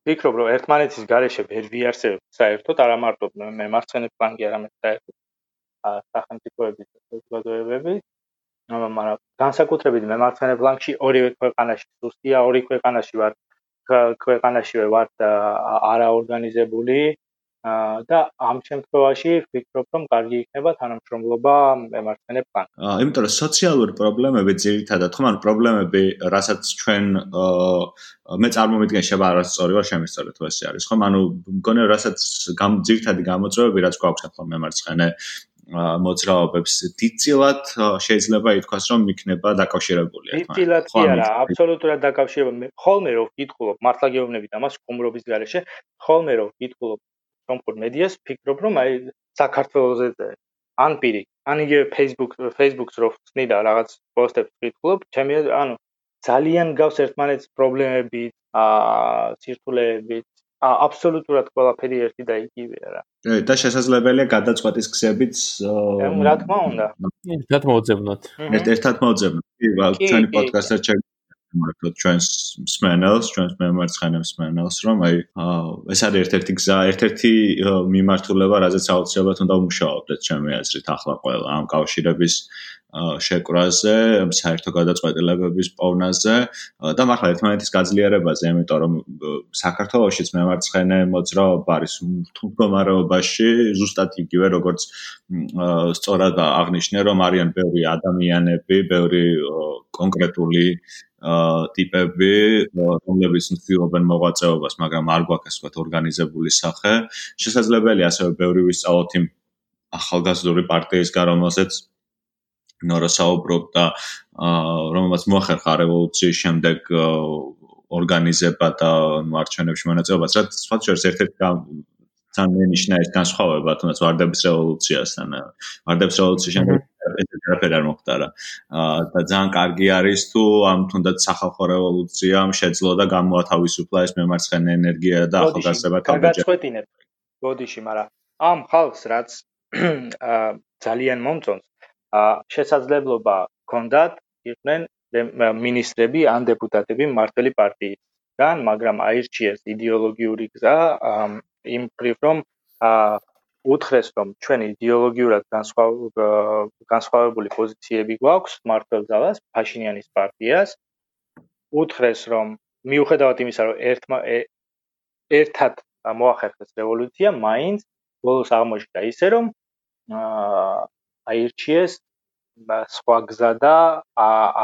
ფიქრობ რომ ერთმანეთის გარეშე ვერ ვიარსებთ საერთოდ არა მარტო მემარცხენე ფლანგი არამედ საერთოდ სახელმწიფოების საზოგადოებები. მაგრამ განსაკუთრებით მემარცხენე ბლანკში ორივე ქვეყანაში სუსტია ორი ქვეყანაში ვარ ქვეყანაშივე ვარ არაორგანიზებული. და ამ შემთხვევაში ვფიქრობ, რომ კარგი იქნება თანამშრომლობა მემარცხენე პლანკ. აა, იმიტომ რომ სოციალური პრობლემები ძირითადად, ხომ ანუ პრობლემები, რასაც ჩვენ მე წარმომიდგენ შევა არასწორი ვარ შემისწორეთ ეს არის, ხომ ანუ მგონია რასაც გამ ძირითადი გამოწვევები რაც გვაქვს ახლა მემარცხენე მოძრაობებს დიდწილად შეიძლება ითქვას რომ იქნება დაკავშირებული ერთმანეთთან. დიდწილად კი არა, აბსოლუტურად დაკავშირებული. ხოლმე რომ ვკითხულობ მართლა გეუბნებით ამას ხუმრობის გარეშე, ხოლმე რომ ვკითხულობ სომხურ მედიას, ფიქრობ რომ აი საქართველოსზე ან პირი, ან იგივე Facebook Facebook-ს რო ვხსნი და რაღაც პოსტებს ვკითხულობ, ჩემი ანუ ძალიან გავს ერთმანეთს პრობლემები, აა სირთულეები, აბსოლუტურად ყველაფერი ერთი და იგივეა რა. და შესაძლებელია გადაწყვეტის გზებიც რა თქმა უნდა. ერთად მოძებნოთ. ერთ-ერთად მოძებნოთ. კი, ჩვენი პოდკასტი მართლა ჩვენს მსმენელს, ჩვენს მემარცხენე მსმენელს, რომ აი ეს არის ერთ-ერთი გზა, ერთ-ერთი მიმართულება, რაზეც აუცილებლად უნდა ვმუშაობდეთ ჩემი აზრით ახლა ყველა ამ კავშირების შეკრაზე, საერთო გადაწყვეტილებების პოვნაზე და მართლა ერთმანეთის გაძლიერებაზე, იმიტომ რომ საქართველოსიც მემარცხენე მოძრაობა არის თუმდგომარეობაში, ზუსტად იგივე როგორც სწორად აღნიშნე, რომ არიან ბევრი ადამიანები, ბევრი კონკრეტული ტიპები, რომლებიც მცდილობენ მოღვაწეობას, მაგრამ არ გვაქვს ვთქვათ ორგანიზებული სახე. შესაძლებელია ასევე ბევრი ვისწავლოთ იმ ახალგაზრდული პარტიის გარემოსაც ნორასაუბრობ და რომელმაც მოახერხა რევოლუციის შემდეგ ორგანიზება და მარჩენებში მონაწილეობას, რაც სხვა შორის ერთ-ერთი ძალიან ეს განსხვავება თუნდაც ვარდების რევოლუციასთან. ვარდების რევოლუციის შემდეგ ეს არაფერი არ მოხდა რა. აა და ძალიან კარგი არის თუ ამ თუნდაც სახალხო რევოლუციამ შეძლო და გამოათავისუფლა ეს მემარცხენე ენერგია და ახალგაზრდა თაბაჯა. გოდიში, მაგრამ ამ ხალხს რაც აა ძალიან მომწონს აა შესაძლებლობა ჰქონდათ იყვნენ მინისტრები ან დეპუტატები მართლი პარტიისგან, მაგრამ აირჩიეს იდეოლოგიური გზა იმ პრივ რომ აა უთხრეს რომ ჩვენ იდეოლოგიურად განსხვავებული პოზიციები გვაქვს მართლ ძალას ფაშინიანის პარტიას. უთხრეს რომ მიუხედავად იმისა რომ ერთმა ერთად მოახერხეს რევოლუცია მაინც ბოლოს აღმოჩნდა ისე რომ აირჩიეს სხვა გზა და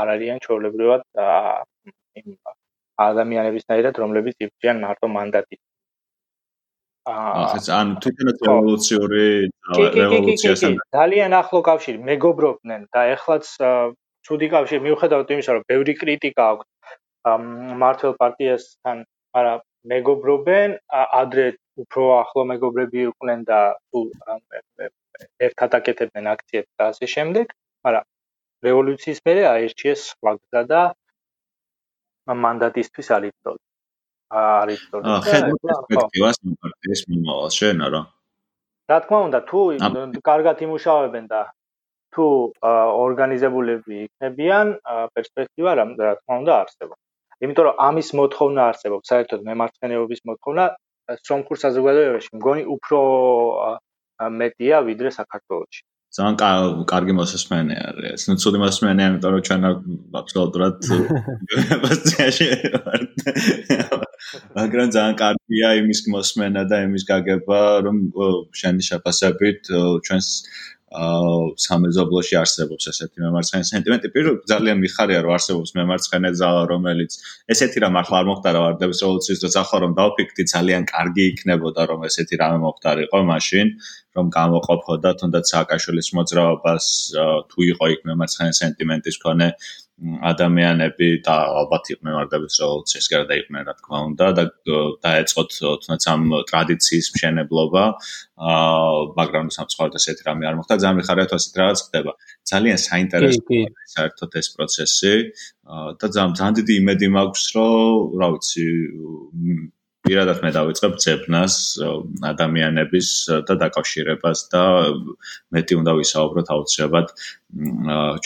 არ არიან ჩვეულებრივად ადამიანებისნაირად რომლებიც იბრძიან მარტო მანდატით აა ან თვითონაც რევოლუციური რევოლუციასთან ძალიან ახლო კავშირი მეგობრობდნენ და ეხლაც ცუდი კავშირი მიუხედავად იმისა რომ ბევრი კრიტიკა აქვს მართლ პარტიასთან მაგრამ მეგობრობენ ადრე უფრო ახლო მეგობრები იყვნენ და თუ ერთად აკეთებდნენ აქციებს და ასე შემდეგ. მაგრამ რევოლუციის მერე აირჩიეს სხვა გზა და მანდატისთვის არიწოდა არის თორე აა ხედავ პერსპექტივას მარტის მიმავალ შენ არა რა თქმა უნდა თუ კარგად იმუშავებენ და თუ ორგანიზებულები იქნებიან პერსპექტივა რა თქმა უნდა არსებობს იმიტომ რომ ამის მოთხოვნა არსებობს საერთოდ მემარცხენეობის მოთხოვნა სომხურ საზოგადოებაში მგონი უფრო მეტია ვიდრე საქართველოში ძალიან კარგი მოსასმენე არის. ნუ ცუდი მოსასმენე, იმიტომ რომ ჩვენ აბსოლუტურად პოზიციაში ვართ. მაგრამ ძალიან კარგია იმის მოსმენა და იმის გაგება, რომ შენი შეფასებით ჩვენს აა სამეზობლოში არსებობს ესეთი მემარცხენე სენტიმენტი. პირველ ძალიან მიხარია რომ არსებობს მემარცხენე ზალა, რომელიც ესეთი რამ ახლა არ მოხდა რა ვარდების რევოლუციის დროს ახლა რომ დავფიქრდი ძალიან კარგი იქნებოდა რომ ესეთი რამე მოხდარიყო მაშინ. რომ გამოყოფოდა თუნდაც სააკაშვილის მოძრაობას თუ იყო იქ მემარცხენე სენტიმენტის მქონე ადამიანები და ალბათ იყვნენ ვარდების რევოლუციის გარდა იყვნენ რა თქმა უნდა და დაეწყოთ თუნდაც ამ ტრადიციის მშენებლობა. აა მაგრამ სამწუხაროდ ესეთი რამე არ მოხდა. ძალიან მიხარია თუ ასეთ რაღაც ხდება. ძალიან საინტერესოა საერთოდ ეს პროცესი. და ძალიან ძალიან დიდი იმედი მაქვს რომ რა ვიცი პირადად მე დავიწყებ ძებნას ადამიანების და დაკავშირებას და მეტი უნდა ვისაუბროთ აუცილებლად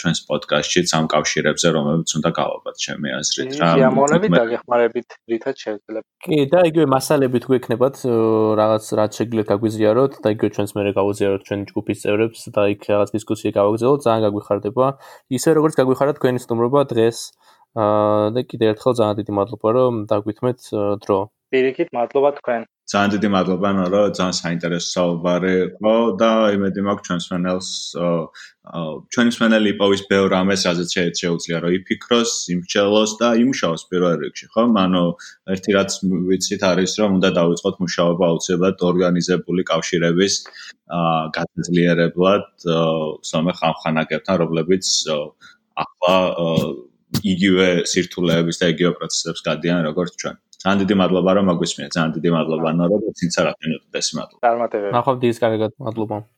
ჩვენს პოდკასტში სამ კავშირებზე, რომლებიც უნდა გავაბად ჩემი აზრით რა. სიამოვნებით დაგეხმარებით, რითაც შეიძლება. კი, და იგივე მასალებით გვექნებათ რაღაც რაც შეგიძლიათ გაგვიზიაროთ და იგივე ჩვენს მერე გავუზიაროთ ჩვენ ჯგუფის წევრებს და იქ რაღაც დისკუსია გავაგრძელოთ, ძალიან გაგვიხარდება. ისე როგორც გაგვიხარა თქვენი სტუმრობა დღეს. აა და კიდევ ერთხელ ძალიან დიდი მადლობა რომ დაგვითმეთ დრო. პირიქით მადლობა თქვენ. ძალიან დიდი მადლობა ნორო, ძალიან საინტერესო საუბარი იყო და იმედი მაქვს ჩვენს მენელს ჩვენი მენელი იპოვის ბევრ ამას, რაზეც შეუძლია რომ იფიქროს, იმჩელოს და იმუშაოს პირველ რიგში, ხო? ანუ ერთი რაც ვიცით არის რომ უნდა დავიწყოთ მუშაობა აუცილებლად ორგანიზებული კავშირების გაძლიერებლად სამე ხამხანაგებთან, რომლებიც ახლა იგივე სირთულეების და იგივე პროცესებს გადიან როგორც ჩვენ. ძალიან დიდი მადლობა რომ მაგვისმენთ. ძალიან დიდი მადლობა ნორო და ცინცა რა თქმა უნდა ეს მადლობა. წარმატებები. ნახავთ ის კარგად მადლობა.